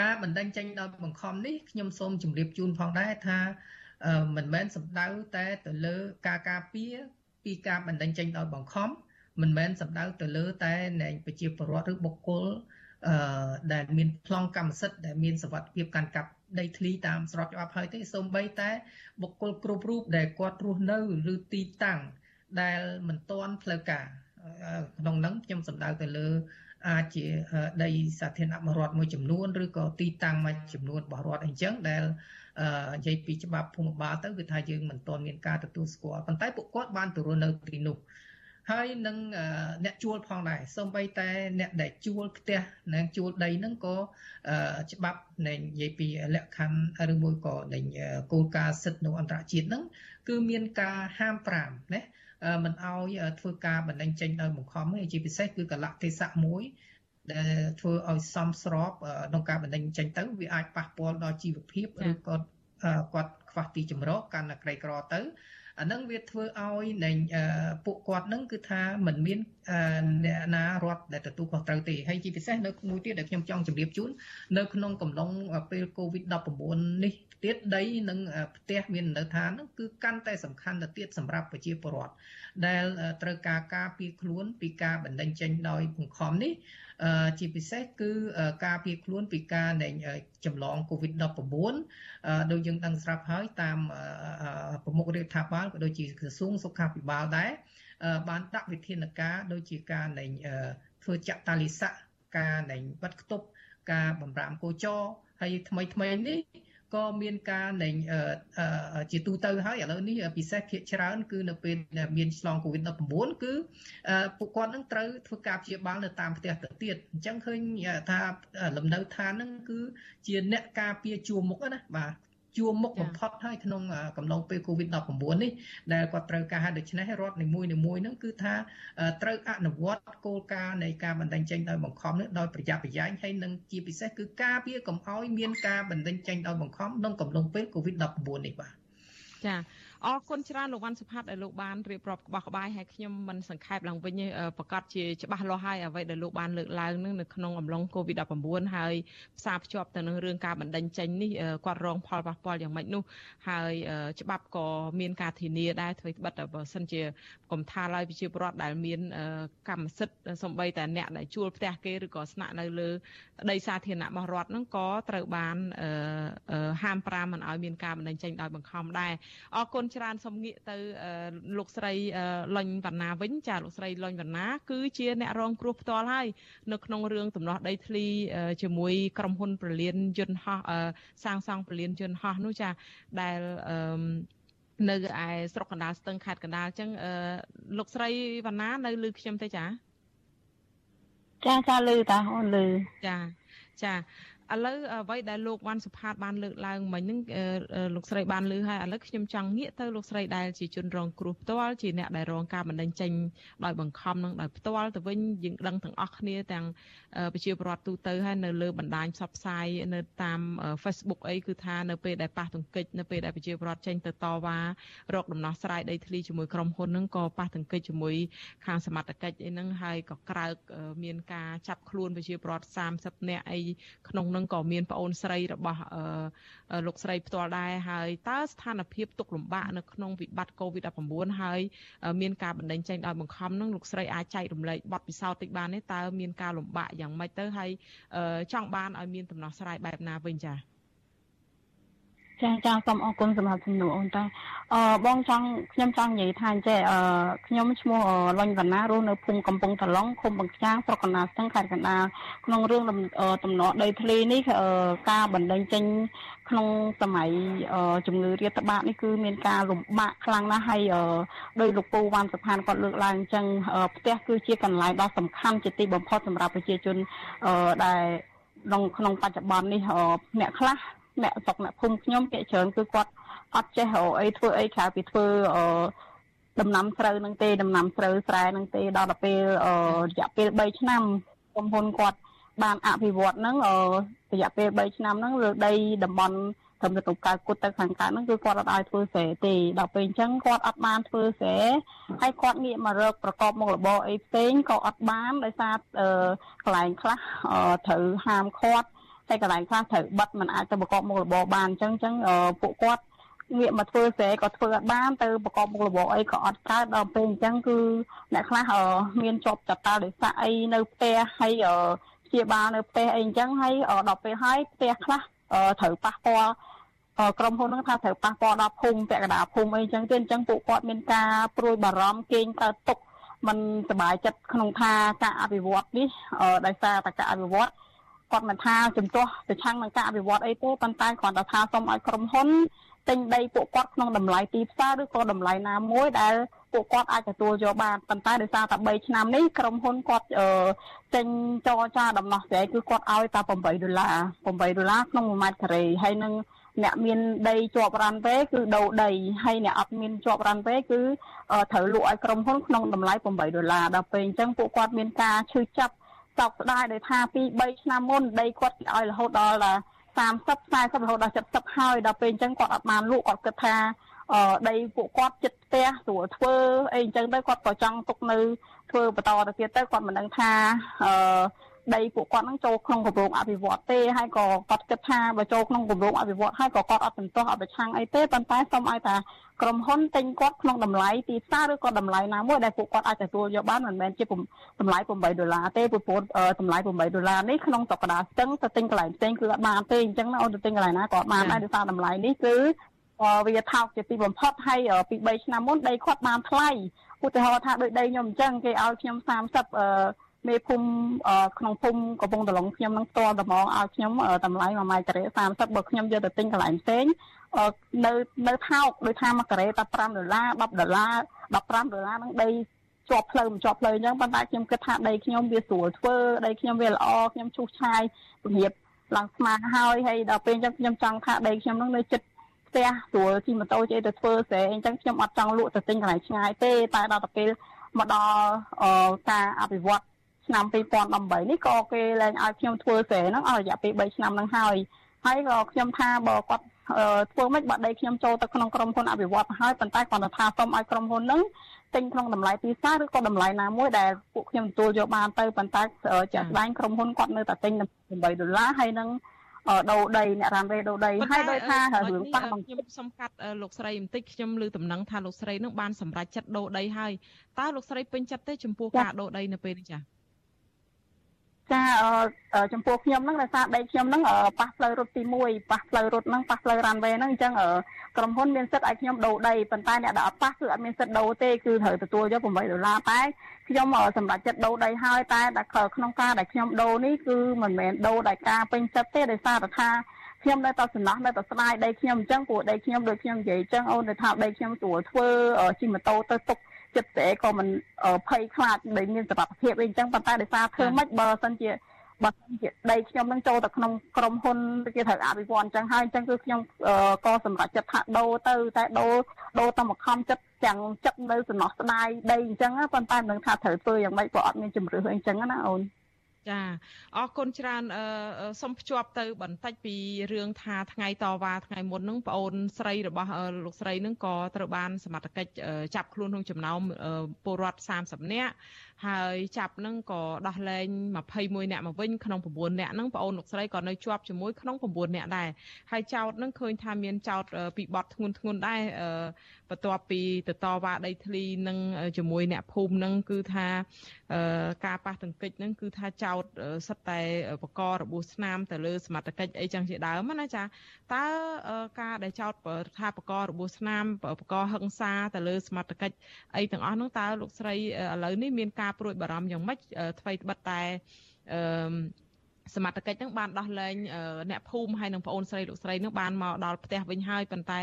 ការបណ្ដឹងចេញដោយបង្ខំនេះខ្ញុំសូមជម្រាបជូនផងដែរថាមិនមែនសំដៅតែទៅលើការការពារពីការបណ្ដឹងចេញដោយបង្ខំមិនមែនសំដៅទៅលើតែនៃប្រជាពលរដ្ឋឬបុគ្គល អឺដែលមានប្លង់កម្មសិទ្ធិដែលមានសវត្ថភាពកាន់កាប់ដីធ្លីតាមស្របច្បាប់ហើយទេសូម្បីតែបុគ្គលគ្រប់រូបដែលគាត់រស់នៅឬទីតាំងដែលមិនទាន់ផ្លូវការក្នុងនោះខ្ញុំសំដៅទៅលើអាចជាដីសាធារណៈរដ្ឋមួយចំនួនឬក៏ទីតាំងមួយចំនួនរបស់រដ្ឋអីចឹងដែលនិយាយពីច្បាប់ភូមិបាលទៅគឺថាយើងមិនទាន់មានការទទួលស្គាល់ប៉ុន្តែពួកគាត់បានទៅរស់នៅទីនោះ ហើយនឹងអ្នកជួលផងដែរសូម្បីតែអ្នកដែលជួលផ្ទះនិងជួលដីហ្នឹងក៏ច្បាប់នៃនិយាយពីលក្ខខណ្ឌឬមួយក៏នៃគោលការណ៍សិទ្ធិនៅអន្តរជាតិហ្នឹងគឺមានការហាម5ណាមិនអោយធ្វើការបណ្ដឹងចេញដោយបង្ខំទេជាពិសេសគឺកលៈទេសៈមួយដែលធ្វើឲ្យសំស្របក្នុងការបណ្ដឹងចេញទៅវាអាចប៉ះពាល់ដល់ជីវភាពឬក៏គាត់ខ្វះទីជម្រកកាន់តែក្រីក្រទៅ អានឹងវាធ្វើឲ្យនៃពួកគាត់នឹងគឺថាมันមានអ្នកណារត់ដែលទទួលខុសត្រូវទេហើយជាពិសេសនៅមួយទៀតដែលខ្ញុំចង់ជម្រាបជូននៅក្នុងកំឡុងពេល COVID-19 នេះទៀតដីនិងផ្ទះមាននៅឋាននោះគឺកាន់តែសំខាន់ទៅទៀតសម្រាប់ប្រជាពលរដ្ឋដែលត្រូវការការពារខ្លួនពីការបណ្ដឹងចេញដោយបង្ខំនេះ ជាពិសេសគឺការពារខ្លួនពីការនៃចម្លង COVID-19 ដោយយើងដឹងស្រាប់ហើយតាមប្រមុខរដ្ឋាភិបាលក៏ដូចជាក្រសួងសុខាភិបាលដែរបានដាក់វិធានការដូចជាការនៃធ្វើចាក់តាលិស័កការនៃបិទគប់ការបំរាមកោចរហើយថ្មីថ្មីនេះ ក៏មានការនៃជាទូទៅហើយឥឡូវនេះពិសេសភាគច្រើន គឺនៅពេលមានឆ្លង COVID-19 គឺពួកគាត់នឹងត្រូវធ្វើការព្យាបាលនៅតាមផ្ទះទៅទៀតអញ្ចឹងឃើញថាលំនៅឋានហ្នឹងគឺជាអ្នកការពារជួរមុខណាបាទ ជួមុខបំផុតហើយក្នុងកំឡុងពេល COVID-19 នេះដែលគាត់ត្រូវការដូច្នេះរដ្ឋនីមួយៗហ្នឹងគឺថាត្រូវអនុវត្តគោលការណ៍នៃការបណ្ដឹងចេញដោយបង្ខំនេះដោយប្រយ័ត្នប្រយែងហើយនឹងជាពិសេសគឺការពារកុំឲ្យមានការបណ្ដឹងចេញដោយបង្ខំក្នុងកំឡុងពេល COVID-19 នេះបាទចា អរគុណច្រើនលោកវ៉ាន់សុផាតដែលលោកបានរៀបរាប់ក្បោះក្បាយហើយខ្ញុំមិនសង្ខេបឡើងវិញប្រកាសជាច្បាស់លាស់ហើយអ្វីដែលលោកបានលើកឡើងនឹងនៅក្នុងអំឡុង COVID-19 ហើយផ្សារភ្ជាប់ទៅនឹងរឿងការបណ្តេញចេញនេះគាត់រងផលប៉ះពាល់យ៉ាងម៉េចនោះហើយច្បាប់ក៏មានការធានាដែរធ្វើត្បិតបើសិនជាកុំថាឡើយប្រជាពលរដ្ឋដែលមានកម្មសិទ្ធិសំបីតែអ្នកដែលជួលផ្ទះគេឬក៏ស្នាក់នៅលើដីសាធារណៈរបស់រដ្ឋហ្នឹងក៏ត្រូវបានហាមប្រាមមិនឲ្យមានការបណ្តេញចេញដោយបង្ខំដែរអរគុណច្រើនសូមងាកទៅលោកស្រីលុញវណ្ណាវិញចាលោកស្រីលុញវណ្ណាគឺជាអ្នករងគ្រោះផ្ទាល់ហើយនៅក្នុងរឿងដំណោះដីធ្លីជាមួយក្រុមហ៊ុនប្រលានយន្តហោះសាងសង់ប្រលានយន្តហោះនោះចាដែលនៅឯស្រុកកណ្ដាលស្ទឹងខេត្តកណ្ដាលអញ្ចឹងលោកស្រីវណ្ណានៅលឺខ្ញុំទេចាចាចាលឺតាអូនលឺចាចា ឥឡូវអ្វីដែលលោកវ៉ាន់សុផាតបានលើកឡើងមិញហ្នឹងលោកស្រីបានលើហើយឥឡូវខ្ញុំចង់ងាកទៅលោកស្រីដែលជាជនរងគ្រោះផ្ទាល់ជាអ្នកដែលរងការបណ្តេញចេញដោយបង្ខំនឹងដោយផ្ទាល់ទៅវិញយើងដឹងទាំងអស់គ្នាទាំងប្រជាពលរដ្ឋទូទៅហើយនៅលើបណ្ដាញផ្សព្វផ្សាយនៅតាម Facebook អីគឺថានៅពេលដែលប៉ះទង្គិចនៅពេលដែលប្រជាពលរដ្ឋចេញទៅតវ៉ារកដំណោះស្រាយដីធ្លីជាមួយក្រុមហ៊ុនហ្នឹងក៏ប៉ះទង្គិចជាមួយខាងសមត្ថកិច្ចអីហ្នឹងហើយក៏ក្រើកមានការចាប់ខ្លួនប្រជាពលរដ្ឋ30នាក់អីក្នុងហ្នឹងក៏មានប្អូនស្រីរបស់លោកស្រីផ្ទាល់ដែរហើយតើស្ថានភាពទុកលំបាកនៅក្នុងវិបត្តិ COVID-19 ហើយមានការបណ្តេញចេញដោយបង្ខំហ្នឹងលោកស្រីអាចចែករំលែកបទពិសោធន៍តិចបានទេតើមានការលំបាកយ៉ាងម៉េចទៅហើយចង់បានឲ្យមានដំណោះស្រាយបែបណាវិញចា៎ ចាចាសូមអរគុណសម្រាប់ជំនួសអូនតាអឺបងចង់ខ្ញុំចង់និយាយថាអញ្ចេះអឺខ្ញុំឈ្មោះលុញវណ្ណារស់នៅភូមិកំពង់ត្រឡុងឃុំបង្ចាងស្រុកកណ្ដាលស្ទឹងខេត្តកណ្ដាលក្នុងរឿងតំណដីធ្លីនេះការបណ្ដេញចេញក្នុងសម័យជំងឺរាតត្បាតនេះគឺមានការលំបាកខ្លាំងណាស់ហើយដោយលោកពូវ៉ាន់សុផានគាត់លើកឡើងអញ្ចឹងផ្ទះគឺជាកន្លែងដ៏សំខាន់ជាទីបំផុតសម្រាប់ប្រជាជនដែលក្នុងក្នុងបច្ចុប្បន្ននេះអ្នកខ្លះ អ្នកស្រុកអ្នកភូមិខ្ញុំគេច្រើនគឺគាត់អត់ចេះអីធ្វើអីក្រៅពីធ្វើអដំណាំស្រូវនឹងទេដំណាំស្រូវស្រែនឹងទេដល់ទៅពេលរយៈពេល3ឆ្នាំក្រុមហ៊ុនគាត់បានអភិវឌ្ឍហ្នឹងរយៈពេល3ឆ្នាំហ្នឹងលើដីតំបន់ត្រឹមទៅកៅគុតទៅខាងកើតហ្នឹងគឺគាត់អត់ឲ្យធ្វើស្រែទេដល់ពេលអញ្ចឹងគាត់អត់បានធ្វើស្រែហើយគាត់ងាកមករកប្រកបមុខរបរអីផ្សេងក៏អត់បានដោយសារកន្លែងខ្លះត្រូវហាមឃាត់ ហើយកន្លែងខ្លះត្រូវបិទมันអាចទៅប្រកបមុខរបរបានអញ្ចឹងអញ្ចឹងពួកគាត់ងាកមកធ្វើស្រែក៏ធ្វើអត់បានទៅប្រកបមុខរបរអីក៏អត់កើតដល់ពេលអញ្ចឹងគឺអ្នកខ្លះមានជាប់ចតាលដោយសារអីនៅផ្ទះហើយព្យាបាលនៅផ្ទះអីអញ្ចឹងហើយដល់ពេលហើយផ្ទះខ្លះត្រូវប៉ះពាល់ក្រុមហ៊ុនហ្នឹងថាត្រូវប៉ះពាល់ដល់ភូមិពាក់កណ្ដាលភូមិអីចឹងទេអញ្ចឹងពួកគាត់មានការព្រួយបារម្ភគេងកើតទុកมันសบายចិត្តក្នុងថាការអភិវឌ្ឍនេះដោយសារតែការអភិវឌ្ឍ គាត់មិនថាជំទាស់ប្រឆាំងនឹងការអភិវឌ្ឍអីទេប៉ុន្តែគ្រាន់តែថាសូមឲ្យក្រុមហ៊ុនទិញដីពួកគាត់ក្នុងតម្លៃទីផ្សារឬក៏តម្លៃណាមួយដែលពួកគាត់អាចទទួលយកបានប៉ុន្តែដោយសារតែ3ឆ្នាំនេះក្រុមហ៊ុនគាត់ទិញចរចាដំណោះស្រាយគឺគាត់ឲ្យតែ8ដុល្លារ8ដុល្លារក្នុង1ម៉ែត្រការ៉េហើយនឹងអ្នកមានដីជាប់រ៉ាន់វេគឺដូរដីហើយអ្នកអត់មានជាប់រ៉ាន់វេគឺត្រូវលក់ឲ្យក្រុមហ៊ុនក្នុងតម្លៃ8ដុល្លារដល់ពេលអញ្ចឹងពួកគាត់មានការឈឺចាប់ សោកស្ដាយដោយថាពី3ឆ្នាំមុនដីគាត់គេឲ្យរហូតដល់30 40រហូតដល់70ហើយដល់ពេលអញ្ចឹងគាត់អត់បានលក់គាត់គិតថាអឺដីពួកគាត់ចិត្តផ្ទះស្រួលធ្វើអីអញ្ចឹងទៅគាត់ក៏ចង់ទុកនៅធ្វើបន្តទៅទៀតទៅគាត់មិនដឹងថាអឺ ដីពួកគាត់នឹងចូលក្នុងគម្រោងអភិវឌ្ឍទេហើយក៏គាត់គិតថាបើចូលក្នុងគម្រោងអភិវឌ្ឍហើយក៏គាត់អត់សន្ទោសអត់ប្រឆាំងអីទេប៉ុន្តែសូមឲ្យថាក្រុមហ៊ុនទិញគាត់ក្នុងតម្លៃទីផ្សារឬក៏តម្លៃណាមួយដែលពួកគាត់អាចទទួលយកបានមិនមែនជាតម្លៃ8ដុល្លារទេព្រោះតម្លៃ8ដុល្លារនេះក្នុងសក្តាស្ទឹងទៅទិញកន្លែងផ្សេងគឺអត់បានទេអញ្ចឹងអូនទៅទិញកន្លែងណាក៏អត់បានដែរដោយសារតម្លៃនេះគឺវាថោកជាទីបំផុតហើយពី3ឆ្នាំមុនដីគាត់បានថ្លៃឧទាហរណ៍ថាដូចដីខ្ញុំអញ្ចឹងគេឲ្យខ្ញុំ30អឺ មេភូមិក្នុងភូមិកំពង់តឡុងខ្ញុំនឹងផ្ទាល់តម្ងឲ្យខ្ញុំតម្លៃ1ម៉ែត្រការ៉េ30បើខ្ញុំយកទៅទិញកន្លែងផ្សេងនៅនៅថោកដូចថា1ការ៉េតែ5ដុល្លារ10ដុល្លារ15ដុល្លារនឹងដីជាប់ផ្លូវមិនជាប់ផ្លូវអញ្ចឹងប៉ុន្តែខ្ញុំគិតថាដីខ្ញុំវាស្រួលធ្វើដីខ្ញុំវាល្អខ្ញុំឈូសឆាយពង្រៀបឡើងស្មាហើយហើយដល់ពេលអញ្ចឹងខ្ញុំចង់ថាដីខ្ញុំនឹងនៅចិត្តផ្ទះស្រួលជិះម៉ូតូជិះទៅធ្វើស្រែអញ្ចឹងខ្ញុំអត់ចង់លក់ទៅទិញកន្លែងឆ្ងាយទេតែដល់ទៅពេលមកដល់ការអភិវឌ្ឍ ឆ្នាំ2018នេះក៏គេលែងឲ្យខ្ញុំធ្វើស្រែហ្នឹងអស់រយៈពេល3ឆ្នាំហ្នឹងហើយហើយក៏ខ្ញុំថាបើគាត់ធ្វើម៉េចបើដីខ្ញុំចូលទៅក្នុងក្រុមហ៊ុនអភិវឌ្ឍហើយប៉ុន្តែគាត់ទៅថាសូមឲ្យក្រុមហ៊ុនហ្នឹងទិញក្នុងតម្លៃទីផ្សារឬក៏តម្លៃណាមួយដែលពួកខ្ញុំទទួលយកបានទៅប៉ុន្តែជាក់ស្ដែងក្រុមហ៊ុនគាត់នៅតែទិញ8ដុល្លារហើយនឹងដូរដីអ្នករ៉ាន់រេដូរដីហើយដោយថារឿងប៉ះខ្ញុំសុំកាត់លោកស្រីបន្តិចខ្ញុំឮដំណឹងថាលោកស្រីនឹងបានសម្រេចចិត្តដូរដីហើយតើលោកស្រីពេញចិត្តទេចំពោះការដូរដីនៅពេលនេះចា៎ ចាចំពោះខ្ញុំហ្នឹងដោយសារដីខ្ញុំហ្នឹងប៉ះផ្លូវរត់ទី1ប៉ះផ្លូវរត់ហ្នឹងប៉ះផ្លូវរ៉ាន់វេហ្នឹងអញ្ចឹងក្រុមហ៊ុនមានសិទ្ធិឲ្យខ្ញុំដូរដីប៉ុន្តែអ្នកដែលអត់ប៉ះគឺអត់មានសិទ្ធិដូរទេគឺត្រូវទទួលយក8ដុល្លារតែខ្ញុំសម្រាប់ចិត្តដូរដីហើយតែក្នុងការដែលខ្ញុំដូរនេះគឺមិនមែនដូរដោយការពេញចិត្តទេដោយសារតែថាខ្ញុំនៅតែសំណោះនៅតែស្ដាយដីខ្ញុំអញ្ចឹងព្រោះដីខ្ញុំដូចខ្ញុំនិយាយអញ្ចឹងអូនទៅថាដីខ្ញុំស្រួលធ្វើជិះម៉ូតូទៅទុក ចិត្តតែក៏មិនភ័យខ្លាចដែលមានសមត្ថភាពអីអញ្ចឹងប៉ុន្តែដោយសារធ្វើម៉េចបើសិនជាបើសិនជាដីខ្ញុំនឹងចូលទៅក្នុងក្រុមហ៊ុនគេត្រូវអភិវឌ្ឍអញ្ចឹងហើយអញ្ចឹងគឺខ្ញុំក៏សម្រេចចិត្តថាដូរទៅតែដូរដូរតាមខំចិត្តទាំងចិត្តនៅសំណោះស្ដាយដីអញ្ចឹងប៉ុន្តែមិនដឹងថាត្រូវធ្វើយ៉ាងម៉េចក៏អត់មានជំរឿអីអញ្ចឹងណាអូន ចាអរគុណច្រើនអឺសូមភ្ជាប់ទៅ បន្តិចពីរឿងថាថ្ងៃតវ៉ាថ្ងៃមុនហ្នឹងប្អូនស្រីរបស់លោកស្រីហ្នឹងក៏ត្រូវបានសមត្ថកិច្ចចាប់ខ្លួនក្នុងចំណោមពលរដ្ឋ30នាក់ហើយចាប់នឹងក៏ដោះលែង21នាក់មកវិញក្នុង9នាក់ហ្នឹងបងអូនលោកស្រីក៏នៅជាប់ជាមួយក្នុង9នាក់ដែរហើយចោតនឹងឃើញថាមានចោតពីបទធ្ងន់ធ្ងរដែរបន្ទាប់ពីទៅតវ៉ាដីធ្លីនឹងជាមួយអ្នកភូមិនឹងគឺថាការប៉ះទង្គិចនឹងគឺថាចោតសិតតែបករបួសស្នាមទៅលើសមត្ថកិច្ចអីចឹងជាដើមណាចាតើការដែលចោតថាបករបួសស្នាមបកហឹង្សាទៅលើសមត្ថកិច្ចអីទាំងអស់នោះតើលោកស្រីឥឡូវនេះមានការព្រួយបារម្ភយ៉ាងម៉េចអ្វីត្បិតតែអឺសមត្ថកិច្ចនឹងបានដោះលែងអ្នកភូមិហើយនឹងប្អូនស្រីលោកស្រីនឹងបានមកដល់ផ្ទះវិញហើយប៉ុន្តែ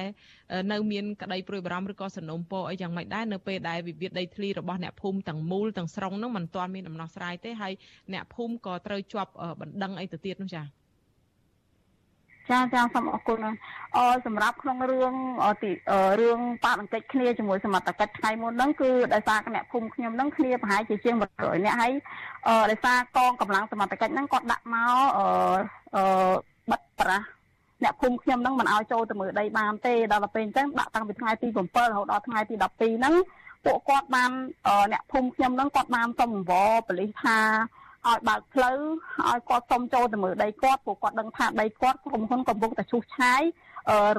នៅមានក្តីព្រួយបារម្ភឬក៏សំណុំពរអីយ៉ាងម៉េចដែរនៅពេលដែលវិវាទដីធ្លីរបស់អ្នកភូមិទាំងមូលទាំងស្រុងនឹងមិនទាន់មានដំណោះស្រាយទេហើយអ្នកភូមិក៏ត្រូវជាប់បណ្ដឹងអីទៅទៀតនោះចា៎ ចាចាសូមអរគុណអឺសម្រាប់ក្នុងរឿងទីរឿងបាក់បន្តិចគ្នាជាមួយសមត្ថកិច្ចថ្ងៃមុនហ្នឹងគឺដោយសារគណៈភូមិខ្ញុំហ្នឹងគ្នាប្រហែលជាជាង100នាក់ហើយអឺដោយសារកងកម្លាំងសមត្ថកិច្ចហ្នឹងគាត់ដាក់មកអឺអឺបិទប្រាស់អ្នកភូមិខ្ញុំហ្នឹងមិនឲ្យចូលទៅមើលដីបានទេដល់ទៅពេលអញ្ចឹងដាក់តាំងពីថ្ងៃទី7រហូតដល់ថ្ងៃទី12ហ្នឹងពួកគាត់បានអ្នកភូមិខ្ញុំហ្នឹងគាត់បានសុំអង្វរប៉ូលីសថា ឲ្យបើកផ្លូវឲ្យគាត់សុំចូលទៅមើលដីគាត់ព្រោះគាត់ដឹងថាដីគាត់ក្រុមហ៊ុនកំពុងតែឈូសឆាយ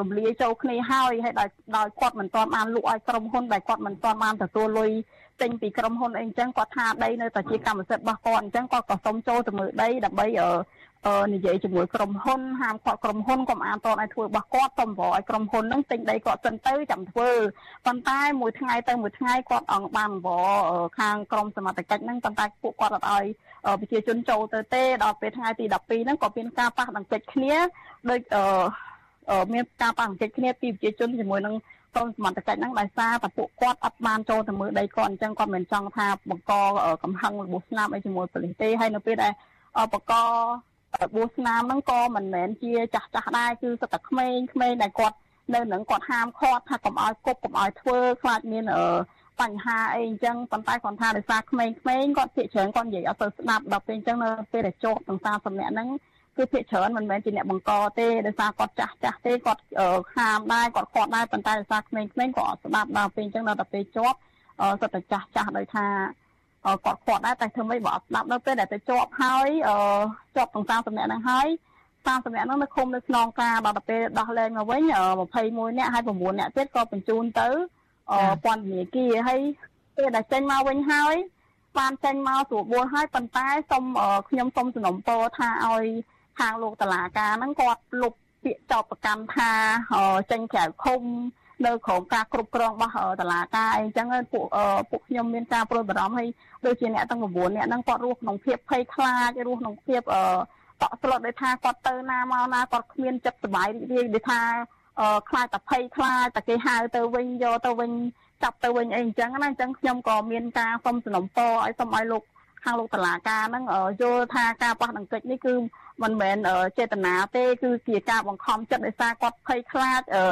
រំលាយចូលគ្នាហើយហើយដោយដោយគាត់មិនទាន់បានលក់ឲ្យក្រុមហ៊ុនដែលគាត់មិនទាន់បានទទួលលុយចេញពីក្រុមហ៊ុនអីអញ្ចឹងគាត់ថាដីនៅតែជាកម្មសិទ្ធិរបស់គាត់អញ្ចឹងគាត់ក៏សុំចូលទៅមើលដីដើម្បីនិយាយជាមួយក្រុមហ៊ុនហាមគាត់ក្រុមហ៊ុនកុំអានតនឲ្យធ្វើរបស់គាត់សុំវល់ឲ្យក្រុមហ៊ុនហ្នឹងទិញដីគាត់សិនទៅចាំធ្វើប៉ុន្តែមួយថ្ងៃទៅមួយថ្ងៃគាត់អង្គបានវល់ខាងក្រុមសមត្ថកិច្ចហ្នឹងប៉ុន្តែពួកគាត់អត់ឲ្យ ប្រជាជនចូលទៅទេដល់ពេលថ្ងៃទី12ហ្នឹងក៏មានការប៉ះដង្កេចគ្នាដូចមានការប៉ះដង្កេចគ្នាពីប្រជាជនជាមួយនឹងក្រុមសមត្ថកិច្ចហ្នឹងដោយសារតែពួកគាត់អត់បានចូលទៅមើលដីគាត់អញ្ចឹងគាត់មិនចង់ថាបង្កកំហឹងរបួសស្នាមអីជាមួយប៉ូលីសទេហើយនៅពេលដែលបង្ករបួសស្នាមហ្នឹងក៏មិនមែនជាចាស់ចាស់ដែរគឺសុទ្ធតែក្មេងក្មេងដែលគាត់នៅនឹងគាត់ហាមឃាត់ថាកុំឲ្យគប់កុំឲ្យធ្វើខ្លាចមាន បញ្ហាអីអញ្ចឹងប៉ុន្តែគាត់ថាដោយសារក្មេងៗគាត់ភាកច្រើនគាត់និយាយអត់ទៅស្ដាប់ដល់ពេលអញ្ចឹងនៅពេលដែលជាប់ទាំង30នាក់ហ្នឹងគឺភាកច្រើនមិនមែនជាអ្នកបង្កទេដោយសារគាត់ចាស់ចាស់ទេគាត់ខាមដែរគាត់គាត់ដែរប៉ុន្តែដោយសារក្មេងៗគាត់អត់ស្ដាប់ដល់ពេលអញ្ចឹងដល់តែពេលជាប់សុទ្ធតែចាស់ចាស់ដោយថាគាត់គាត់ដែរតែធ្វើម៉េចបើអត់ស្ដាប់នៅពេលដែលទៅជាប់ហើយជាប់ទាំង30នាក់ហ្នឹងហើយ30នាក់ហ្នឹងនៅឃុំនៅក្នុងការដល់ទៅពេលដោះលែងមកវិញ21នាក់ហើយ9នាក់ទៀតក៏បញ្ជូនទៅ ពន្ធនាគារហើយពេលដែលចេញមកវិញហើយបានចេញមកស្រួលបួលហើយប៉ុន្តែសូមខ្ញុំសូមសំណូមពរថាឲ្យខាងលោកតឡាការហ្នឹងគាត់លុបពាក្យចោទប្រកាន់ថាចេញក្រៅឃុំនៅក្រោមការគ្រប់គ្រងរបស់តឡាការអីចឹងពួកពួកខ្ញុំមានការប្រួយបារម្ភហើយដូចជាអ្នកទាំង9អ្នកហ្នឹងគាត់រស់ក្នុងភាពភ័យខ្លាចរស់ក្នុងភាពអឺតក់ស្លុតដោយថាគាត់ទៅណាមកណាគាត់គ្មានចិត្តសុបាយរីករាយដូចថា ខ្លាចតែភ័យខ្លាចតែគេហៅទៅវិញយកទៅវិញចាប់ទៅវិញអីអញ្ចឹងណាអញ្ចឹងខ្ញុំក៏មានការសុំសំណពរឲ្យសុំឲ្យលោកខាងលោកតឡាការហ្នឹងយល់ថាការប៉ះដង្កេចនេះគឺមិនមែនចេតនាទេគឺជាការបង្ខំចិត្តដោយសារគាត់ភ័យខ្លាចអឺ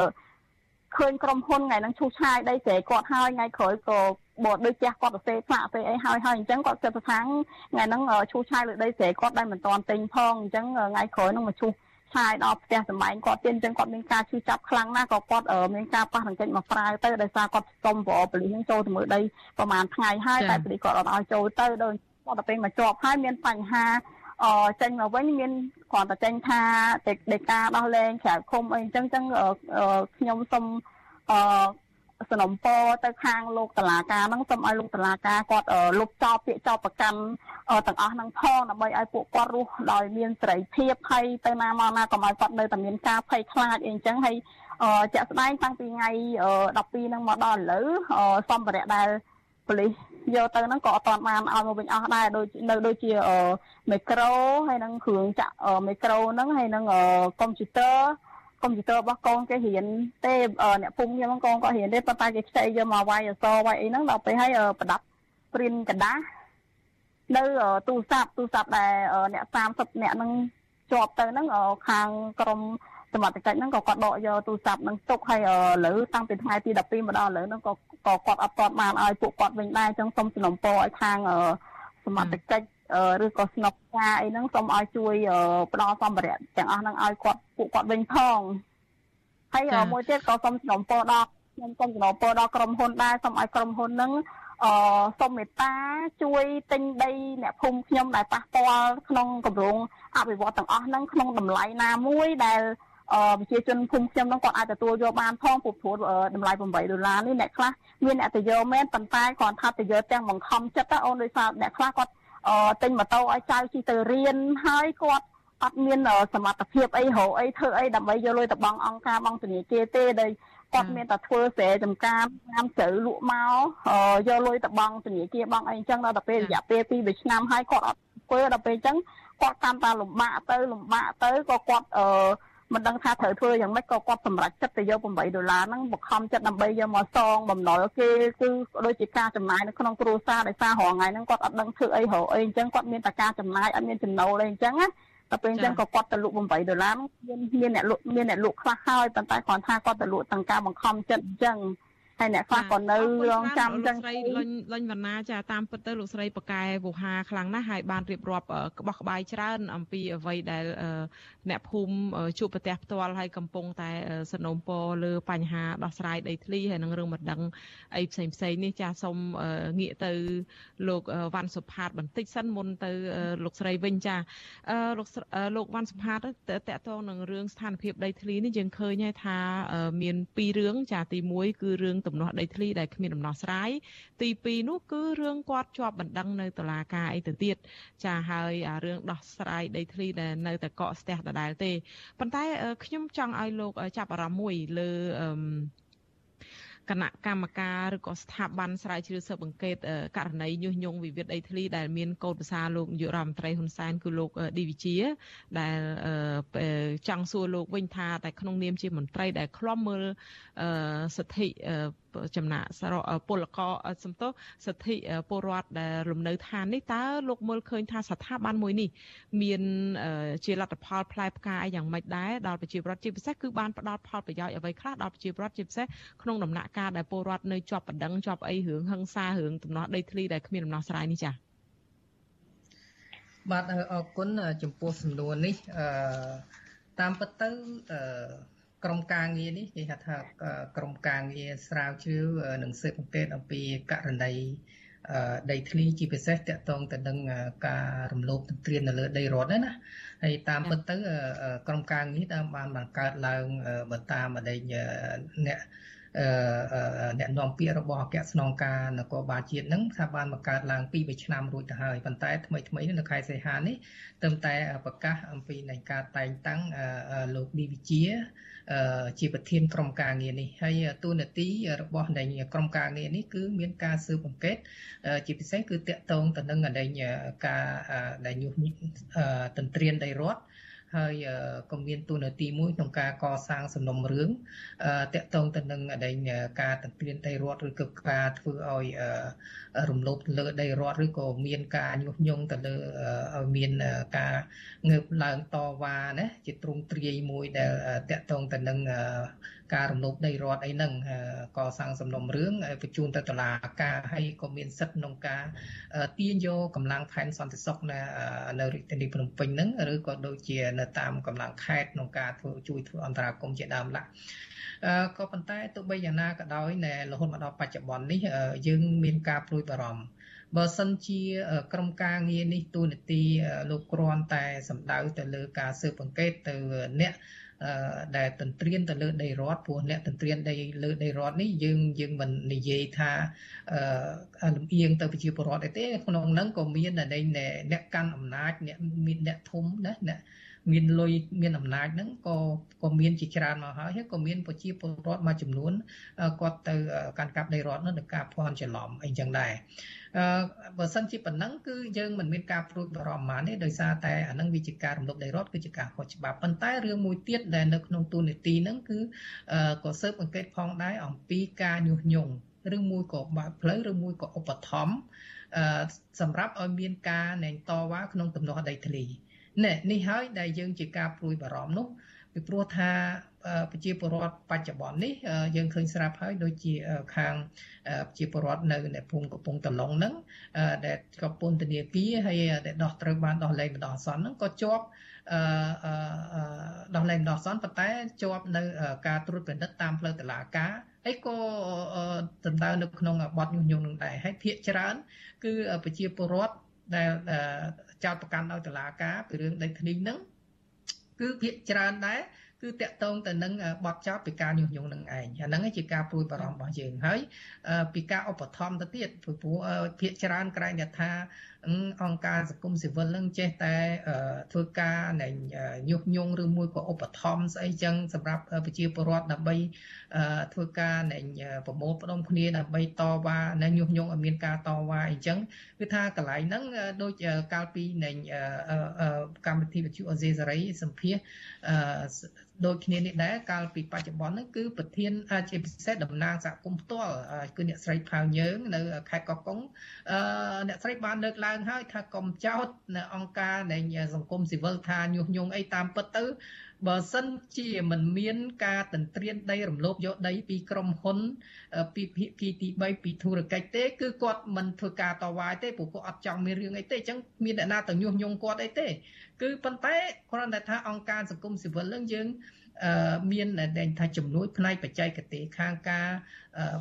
ឃើញក្រុមហ៊ុនថ្ងៃហ្នឹងឈូសឆាយដីស្រែគាត់ហើយថ្ងៃក្រោយក៏បើដូចផ្ទះគាត់ទៅសេផ្លាកទៅអីហើយហើយអញ្ចឹងគាត់គិតថាថ្ងៃហ្នឹងឈូសឆាយលើដីស្រែគាត់ដែលមិនតាន់ទិញផងអញ្ចឹងថ្ងៃក្រោយហ្នឹងមកឈូស ឆាយដល់ផ្ទះសម្បែងគាត់ទៀតអញ្ចឹងគាត់មានការឈឺចាប់ខ្លាំងណាស់ក៏គាត់មានការប៉ះរំកិចមកប្រាវទៅដោយសារគាត់សុំបរប៉ូលីសនឹងចូលទៅមើលដីប្រហែលថ្ងៃហើយតែប៉ូលីសគាត់អត់ឲ្យចូលទៅដូចគាត់ទៅពេលមកជាប់ហើយមានបញ្ហាអចេញមកវិញមានគ្រាន់តែចេញថាដេកាដោះលែងក្រៅឃុំអីអញ្ចឹងចឹងខ្ញុំសូមអ សំណុំពរទៅខាងលោកតឡាការហ្នឹងសូមឲ្យលោកតឡាការគាត់លុបចោលពាក្យចោលប្រកាន់ទាំងអស់ហ្នឹងផងដើម្បីឲ្យពួកគាត់រស់ដោយមានសេរីភាពហើយទៅណាមកណាកុំឲ្យគាត់នៅតែមានការភ័យខ្លាចអីអញ្ចឹងហើយជាក់ស្ដែងតាំងពីថ្ងៃ12ហ្នឹងមកដល់ឥឡូវសម្ភារៈដែលប៉ូលីសយកទៅហ្នឹងក៏អត់ទាន់បានឲ្យមកវិញអស់ដែរដូចនៅដូចជាមីក្រូហើយនឹងគ្រឿងចាក់មីក្រូហ្នឹងហើយនឹងកុំព្យូទ័រ កុំព្យូទ័ររបស់កូនគេរៀនទេអ្នកភូមិខ្ញុំកូនក៏រៀនទេប៉ុន្តែគេខ្ចីយកមកវាយអសវាយអីហ្នឹងដល់ពេលហើយប្រដាប់ព្រីនកដាស់នៅទូរស័ព្ទទូរស័ព្ទដែលអ្នក30អ្នកហ្នឹងជាប់ទៅហ្នឹងខាងក្រមសមត្ថកិច្ចហ្នឹងក៏គាត់ដកយកទូរស័ព្ទហ្នឹងទុកហើយឥឡូវតាំងពីថ្ងៃទី12មកដល់ឥឡូវហ្នឹងក៏ក៏គាត់អត់ទាន់បានឲ្យពួកគាត់វិញដែរអញ្ចឹងសូមសំណូមពរឲ្យខាងសមត្ថកិច្ច ឬក៏ស្នុកការអីហ្នឹងសូមឲ្យជួយផ្ដល់សម្ភារៈទាំងអស់ហ្នឹងឲ្យគាត់ពួកគាត់វិញផងហើយមួយទៀតក៏សូមសំណូមពរដល់ខ្ញុំសូមសំណូមពរដល់ក្រុមហ៊ុនដែរសូមឲ្យក្រុមហ៊ុនហ្នឹងអសូមមេត្តាជួយទិញដីអ្នកភូមិខ្ញុំដែលប៉ះពាល់ក្នុងគម្រោងអភិវឌ្ឍទាំងអស់ហ្នឹងក្នុងតម្លៃណាមួយដែលប្រជាជនភូមិខ្ញុំហ្នឹងគាត់អាចទទួលយកបានផងព្រោះព្រោះតម្លៃ8ដុល្លារនេះអ្នកខ្លះមានអ្នកទៅយកមែនប៉ុន្តែគាត់ថាទៅយកទាំងបង្ខំចិត្តអូនដោយសារអ្នកខ្លះគាត់ ទិញម៉ូតូឲ្យចៅជិះទៅរៀនហើយគាត់អត់មានសមត្ថភាពអីរកអីធ្វើអីដើម្បីយកលុយទៅបង់អង្គការបង់ធនាគារទេដែលគាត់មានតែធ្វើស្រែចំការតាមជ្រៅលក់មកយកលុយទៅបង់ធនាគារបង់អីអញ្ចឹងដល់ទៅពេលរយៈពេល2 3ឆ្នាំហើយគាត់អត់ធ្វើដល់ពេលអញ្ចឹងគាត់តាមតាលំបាកទៅលំបាកទៅក៏គាត់អឺ មិនដឹងថាត្រូវធ្វើយ៉ាងម៉េចក៏គាត់សម្រេចចិត្តទៅយក8ដុល្លារហ្នឹងបង្ខំចិត្តដើម្បីយកមកសងបំណុលគេគឺដូចជាការចំណាយនៅក្នុងគ្រួសារដោយសាររងថ្ងៃហ្នឹងគាត់អត់ដឹងធ្វើអីរកអីអញ្ចឹងគាត់មានតែការចំណាយអត់មានចំណូលអីអញ្ចឹងណាតែពេលអញ្ចឹងក៏គាត់ទៅលក់8ដុល្លារមានមានអ្នកលក់មានអ្នកលក់ខ្លះហើយប៉ុន្តែគ្រាន់ថាគាត់ទៅលក់ទាំងការបង្ខំចិត្តអញ្ចឹង ហើយអ្នកខ្លះក៏នៅរងចាំចឹងស្រីលុញលុញវណ្ណាចាតាមពិតទៅលោកស្រីប៉កែវោហាខ្លាំងណាស់ហើយបានរៀបរាប់ក្បោះក្បាយច្រើន អំពីអ្វីដែលអ្នកភូមិជួបប្រទះផ្ទាល់ហើយកំពុងតែសនំពរលើបញ្ហាដោះស្រាយដីធ្លីហើយនឹងរឿងមិនដឹងអីផ្សេងផ្សេងនេះចាសូមងាកទៅលោកវ៉ាន់សុផាតបន្តិចសិនមុនទៅលោកស្រីវិញចាលោកលោកវ៉ាន់សុផាតតកតងនឹងរឿងស្ថានភាពដីធ្លីនេះយើងឃើញហើយថាមានពីររឿងចាទី1គឺរឿងទំនាស់ដីធ្លីដែលគ្មានដំណោះស្រាយទី2នោះគឺរឿងគាត់ជាប់បណ្ដឹងនៅតុលាការអីទៅទៀតចាហើយរឿងដោះស្រាយដីធ្លីដែលនៅតែកកស្ទះដដែលទេប៉ុន្តែខ្ញុំចង់ឲ្យលោកចាប់អារម្មណ៍មួយលើអឺ គណៈកម្មការឬក៏ស្ថាប័នស្រាវជ្រាវស៊ើបអង្កេតករណីញុះញង់វិវាទដីធ្លីដែលមានកោតប្រសាលោកនាយករដ្ឋមន្ត្រីហ៊ុនសែនគឺលោកឌីវិជាដែលចង់សួរលោកវិញថាតែក្នុងនាមជាមន្ត្រីដែលឃ្លាំមើលសិទ្ធិចំណាក់សារៈពលករសំទោសសិទ្ធិពលរដ្ឋដែលលំនៅឋាននេះតើលោកមើលឃើញថាស្ថាប័នមួយនេះមានជាលទ្ធផលផ្លែផ្កាអីយ៉ាងម៉េចដែរដល់ប្រជាពលរដ្ឋជាពិសេសគឺបានផ្ដល់ផលប្រយោជន៍អ្វីខ្លះដល់ប្រជាពលរដ្ឋជាពិសេសក្នុងដំណាក់កាលដែលពលរដ្ឋនៅជាប់បណ្ដឹងជាប់អីរឿងហឹង្សារឿងទំនាស់ដីធ្លីដែលគ្មានដំណោះស្រាយនេះចា៎បាទអរគុណចំពោះសំណួរនេះអឺតាមពិតទៅអឺ ក្រុមការងារនេះគេហៅថាក្រុមការងារស្រាវជ្រាវនិងស៊ើបអង្កេតអំពីករណីដីធ្លីជាពិសេសតកតងទៅនឹងការរំលោភទន្ទ្រាននៅលើដីរដ្ឋហ្នឹងណាហើយតាមពិតទៅក្រុមការងារតាមបានបង្កើតឡើងបើតាមអតីតអ្នកអ្នកនាំពាក្យរបស់អគ្គស្នងការនគរបាលជាតិនឹងថាបានបង្កើតឡើង2 3ឆ្នាំរួចទៅហើយប៉ុន្តែថ្មីថ្មីនេះនៅខែសីហានេះទើបតែប្រកាសអំពីនៃការតែងតាំងលោកឌីវិជា ជាប្រធានក្រុមការងារនេះហើយទូនាទីរបស់នៃក្រុមការងារនេះគឺមានការស៊ើបអង្កេតជាពិសេសគឺតកតងទៅនឹងការដែលញុះទន្ទ្រានដីរដ្ឋ ហើយក៏មានទូនាទីមួយក្នុងការកសាងសំណុំរឿងតកតងទៅនឹងដែងការតន្ត្រៀនដីរដ្ឋឬក៏ការធ្វើឲ្យរំលោភលើដីរដ្ឋឬក៏មានការញុះញង់ទៅលើឲ្យមានការងើបឡើងតវ៉ាណាជាទ្រង់ទ្រាយមួយដែលតកតងទៅនឹង ការរំលោភដីរដ្ឋអីហ្នឹងកសាងសំណុំរឿងបញ្ជូនទៅតុលាការហើយក៏មានសិទ្ធិក្នុងការទាញយកកម្លាំងផែនសន្តិសុខនៅនៅរាជធានីភ្នំពេញហ្នឹងឬក៏ដូចជានៅតាមកម្លាំងខេត្តក្នុងការធ្វើជួយធ្វើអន្តរាគមន៍ជាដើមឡាអឺក៏ប៉ុន្តែទោះបីយ៉ាងណាក៏ដោយណែរហូតមកដល់បច្ចុប្បន្ននេះយើងមានការព្រួយបារម្ភបើសិនជាក្រុមការងារនេះទូនាទីលោកគ្រាន់តែសម្ដៅទៅលើការស៊ើបអង្កេតទៅអ្នក ដែលទន្ទ្រានទៅលើដីរដ្ឋព្រោះអ្នកទន្ទ្រានដីលើដីរដ្ឋនេះយើងយើងមិននិយាយថាអឺលំអៀងទៅប្រជាពលរដ្ឋទេក្នុងហ្នឹងក៏មានអ្នកកាន់អំណាចអ្នកមានអ្នកធំណាអ្នកមានលុយមានអំណាចហ្នឹងក៏ក៏មានជាច្រើនមកហើយហើយក៏មានប្រជាពលរដ្ឋមួយចំនួនគាត់ទៅកាន់កាប់ដីរដ្ឋនោះនឹងការភ័ន្តច្រឡំអីចឹងដែរអឺ បើសិនជាប៉ុណ្ណឹងគឺយើងមិនមានការព្រួយបារម្ភបានទេដោយសារតែអានឹងវិជាការរំលោភដីរដ្ឋគឺជាការខុសច្បាប់ប៉ុន្តែរឿងមួយទៀតដែលនៅក្នុងទូនីតិហ្នឹងគឺក៏ស៊ើបអង្កេតផងដែរអំពីការញុះញង់ឬមួយក៏បើកផ្លូវឬមួយក៏ឧបត្ថម្ភសម្រាប់ឲ្យមានការណែងតវ៉ាក្នុងទំនាស់ដីធ្លីណែនេះហើយដែលយើងជាការព្រួយបារម្ភនោះ ពីព្រោះថាប្រជាពលរដ្ឋបច្ចុប្បន្ននេះយើងឃើញស្រាប់ហើយដូចជាខាងប្រជាពលរដ្ឋនៅในភូមិកំពង់តឡុងហ្នឹងដែលក៏ពន្ធនាគារហើយដែលដោះត្រូវបានដោះលែងម្ដងអសន្នហ្នឹងក៏ជាប់អឺដោះលែងម្ដងអសន្នប៉ុន្តែជាប់នៅការត្រួតពិនិត្យតាមផ្លូវតុលាការហើយក៏ដណ្ដើមនៅក្នុងបទញុះញង់នឹងដែរហើយភាកច្រើន គឺប្រជាពលរដ្ឋដែលចោតប្រកាន់ដោយតុលាការពីរឿងដីធ្លីហ្នឹង គឺភាកច្រើនដែរ គឺតកតងទៅនឹងបទចោតពីការញុះញង់នឹងឯងអាហ្នឹងជាការព្រួយបារម្ភរបស់យើងហើយពីការឧបត្ថម្ភទៅទៀតព្រោះភាកច្រើនក្រែងថាអង្គការសង្គមស៊ីវិលនឹងចេះតែធ្វើការនៃញុះញង់ឬមួយក៏ឧបត្ថម្ភស្អីចឹងសម្រាប់ប្រជាពលរដ្ឋដើម្បីធ្វើការនៃប្រមូលផ្ដុំគ្នាដើម្បីតវ៉ានៅញុះញង់ឲ្យមានការតវ៉ាអីចឹងគឺថាកន្លែងហ្នឹងដូចកាលពីនៃកម្មវិធីវិទ្យុអេសេរីសម្ភាស ដូចគ្នានេះដែរកាលពីបច្ចុប្បន្នហ្នឹងគឺប្រធានជាពិសេសតំណាងសហគមន៍ផ្ទាល់គឺអ្នកស្រីផៅយើងនៅខេត្តកោះកុងអ្នកស្រីបានលើកឡើងហើយថាកុំចោទនៅអង្គការនៃសង្គមស៊ីវិលថាញុះញង់អីតាមពិតទៅបើសិនជាមិនមានការទន្ទ្រានដីរំលោភយកដីពីក្រុមហ៊ុនពីភាគីទី3ពីធុរកិច្ចទេគឺគាត់មិនធ្វើការតវ៉ាទេព្រោះគាត់អត់ចង់មានរឿងអីទេអញ្ចឹងមានអ្នកណាទៅញុះញង់គាត់អីទេ គឺប៉ុន្តែគ្រាន់តែថាអង្គការសង្គមស៊ីវិលនឹងយើងមានដែលថាជំនួយផ្នែកបច្ចេកទេសខាងការ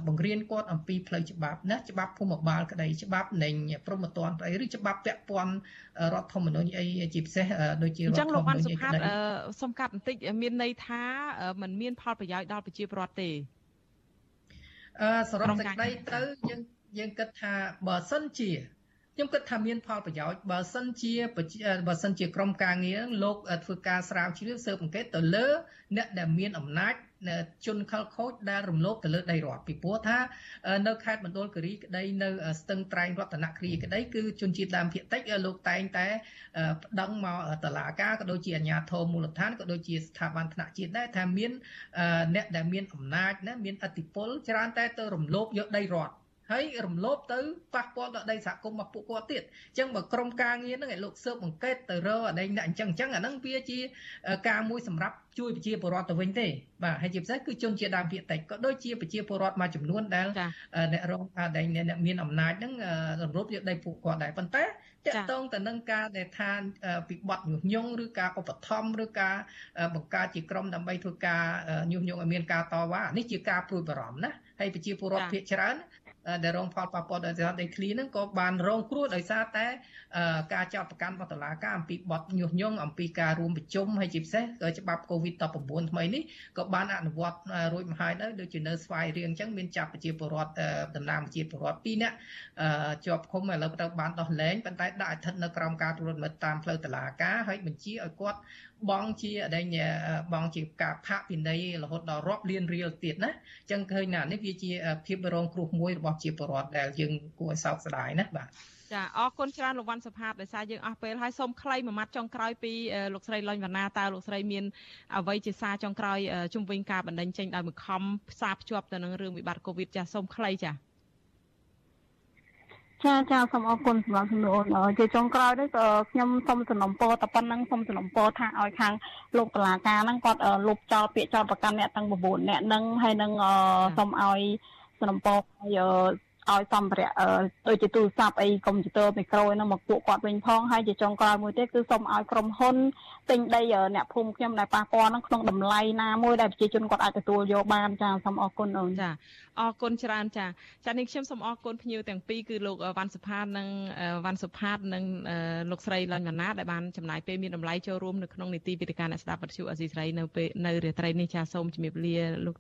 បង្រៀនគាត់អំពីផ្លូវច្បាប់ណាច្បាប់ភូមិបាលក្តីច្បាប់នៃព្រហ្មទណ្ឌស្អីឬច្បាប់ពាក់ព័ន្ធរដ្ឋធម្មនុញ្ញអីជាពិសេសដូចជារដ្ឋធម្មនុញ្ញអញ្ចឹងលោកបានសុផាតសុំកាត់បន្តិចមានន័យថាมันមានផលប្រយោជន៍ដល់ប្រជាពលរដ្ឋទេអឺសរុបសេចក្តីទៅយើងយើងគិតថាបើសិនជា ខ្ញុំគិតថាមានផលប្រយោជន៍បើសិនជាបើសិនជាក្រុមការងារលោកធ្វើការស្រាវជ្រាវស៊ើបអង្កេតទៅលើអ្នកដែលមានអំណាចជនខលខូចដែលរំលោភទៅលើដីរដ្ឋពីព្រោះថានៅខេត្តមណ្ឌលគិរីក្តីនៅស្ទឹងត្រែងរតនគិរីក្តីគឺជនជាតិដើមភាគតិចលោកតែងតែប្តឹងមកតឡាការក៏ដូចជាអាជ្ញាធរមូលដ្ឋានក៏ដូចជាស្ថាប័នថ្នាក់ជាតិដែរថាមានអ្នកដែលមានអំណាចណាមានអធិបុលច្រើនតែទៅរំលោភយកដីរដ្ឋ ហើយរំលោភទៅប៉ះពាល់ដល់ដីសហគមន៍របស់ពួកគាត់ទៀតអញ្ចឹងបើក្រុមការងារហ្នឹងឲ្យលោកស៊ើបអង្កេតទៅរកអីអ្នកអញ្ចឹងអញ្ចឹងអាហ្នឹងវាជាការមួយសម្រាប់ជួយប្រជាពលរដ្ឋទៅវិញទេបាទហើយជាពិសេសគឺជនជាដើមភាគតិចក៏ដូចជាប្រជាពលរដ្ឋមួយចំនួនដែលអ្នករងដែលអ្នកមានអំណាចហ្នឹងរំលោភយកដីពួកគាត់ដែរប៉ុន្តែតកតងទៅនឹងការដែលថាពីបទញុះញង់ឬការឧបត្ថម្ភឬការបង្កើតជាក្រុមដើម្បីធ្វើការញុះញង់ឲ្យមានការតវ៉ានេះជាការព្រួយបារម្ភណាហើយប្រជាពលរដ្ឋភាគច្រើន ដែលរងផលប៉ះពាល់ដោយសារដីធ្លីហ្នឹងក៏បានរងគ្រោះដោយសារតែការចោទប្រកាន់របស់តុលាការអំពីបទញុះញង់អំពីការរួមប្រជុំហើយជាពិសេសច្បាប់ COVID-19 ថ្មីនេះក៏បានអនុវត្តរួចមកហើយដែរដូចជានៅស្វាយរៀងអញ្ចឹងមានចាប់ប្រជាពលរដ្ឋតំណាងប្រជាពលរដ្ឋ2នាក់ជាប់ឃុំឥឡូវត្រូវបានដោះលែងប៉ុន្តែដាក់ឲ្យស្ថិតនៅក្រោមការត្រួតពិនិត្យតាមផ្លូវតុលាការហើយបញ្ជាឲ្យគាត់ បងជាដែលបងជាការផាកពិន័យរហូតដល់រាប់លានរៀលទៀតណាអញ្ចឹងឃើញណានេះវាជាភាពរងគ្រោះមួយរបស់ជាពលរដ្ឋដែលយើងគួរឲ្យសោកស្ដាយណាបាទចាអរគុណច្រើនលោកវ៉ាន់សុផាតដោយសារយើងអស់ពេលហើយសូមខ្លីមួយម៉ាត់ចុងក្រោយពីលោកស្រីលុញវណ្ណាតើលោកស្រីមានអ្វីជាសារចុងក្រោយជំវិញការបណ្ដឹងចេញដោយបង្ខំផ្សារភ្ជាប់ទៅនឹងរឿងវិបត្តិកូវីដចាសូមខ្លីចា ចាចាសូមអរគុណសម្រាប់សំណួរជាចុងក្រោយនេះខ្ញុំសូមសំណពរតែប៉ុណ្្នឹងសូមសំណពរថាឲ្យខាងលោកតឡាការហ្នឹងគាត់លុបចោលពាក្យចោលប្រកាន់អ្នកទាំង9អ្នកហ្នឹងហើយនឹងសូមឲ្យសំណពរឲ្យ ឲ្យសម្ភារៈដូចជាទូរស័ព្ទអីកុំព្យូទ័រមីក្រូហ្នឹងមកពួកគាត់វិញផងហើយជាចុងក្រោយមួយទៀតគឺសូមឲ្យក្រុមហ៊ុនទិញដីអ្នកភូមិខ្ញុំដែលប៉ះពាល់ហ្នឹងក្នុងតម្លៃណាមួយដែលប្រជាជនគាត់អាចទទួលយកបានចាសូមអរគុណអូនចាអរគុណច្រើនចាចានេះខ្ញុំសូមអរគុណភ្ញៀវទាំងពីរគឺលោកវ៉ាន់សុផាតនិងវ៉ាន់សុផាតនិងលោកស្រីលាញ់វណ្ណាដែលបានចំណាយពេលមានតម្លៃចូលរួមនៅក្នុងនីតិវិទ្យាអ្នកស្ដាប់វិទ្យុអសីស្រីនៅពេលនៅរាត្រីនេះចាសូមជម្រាបលាលោក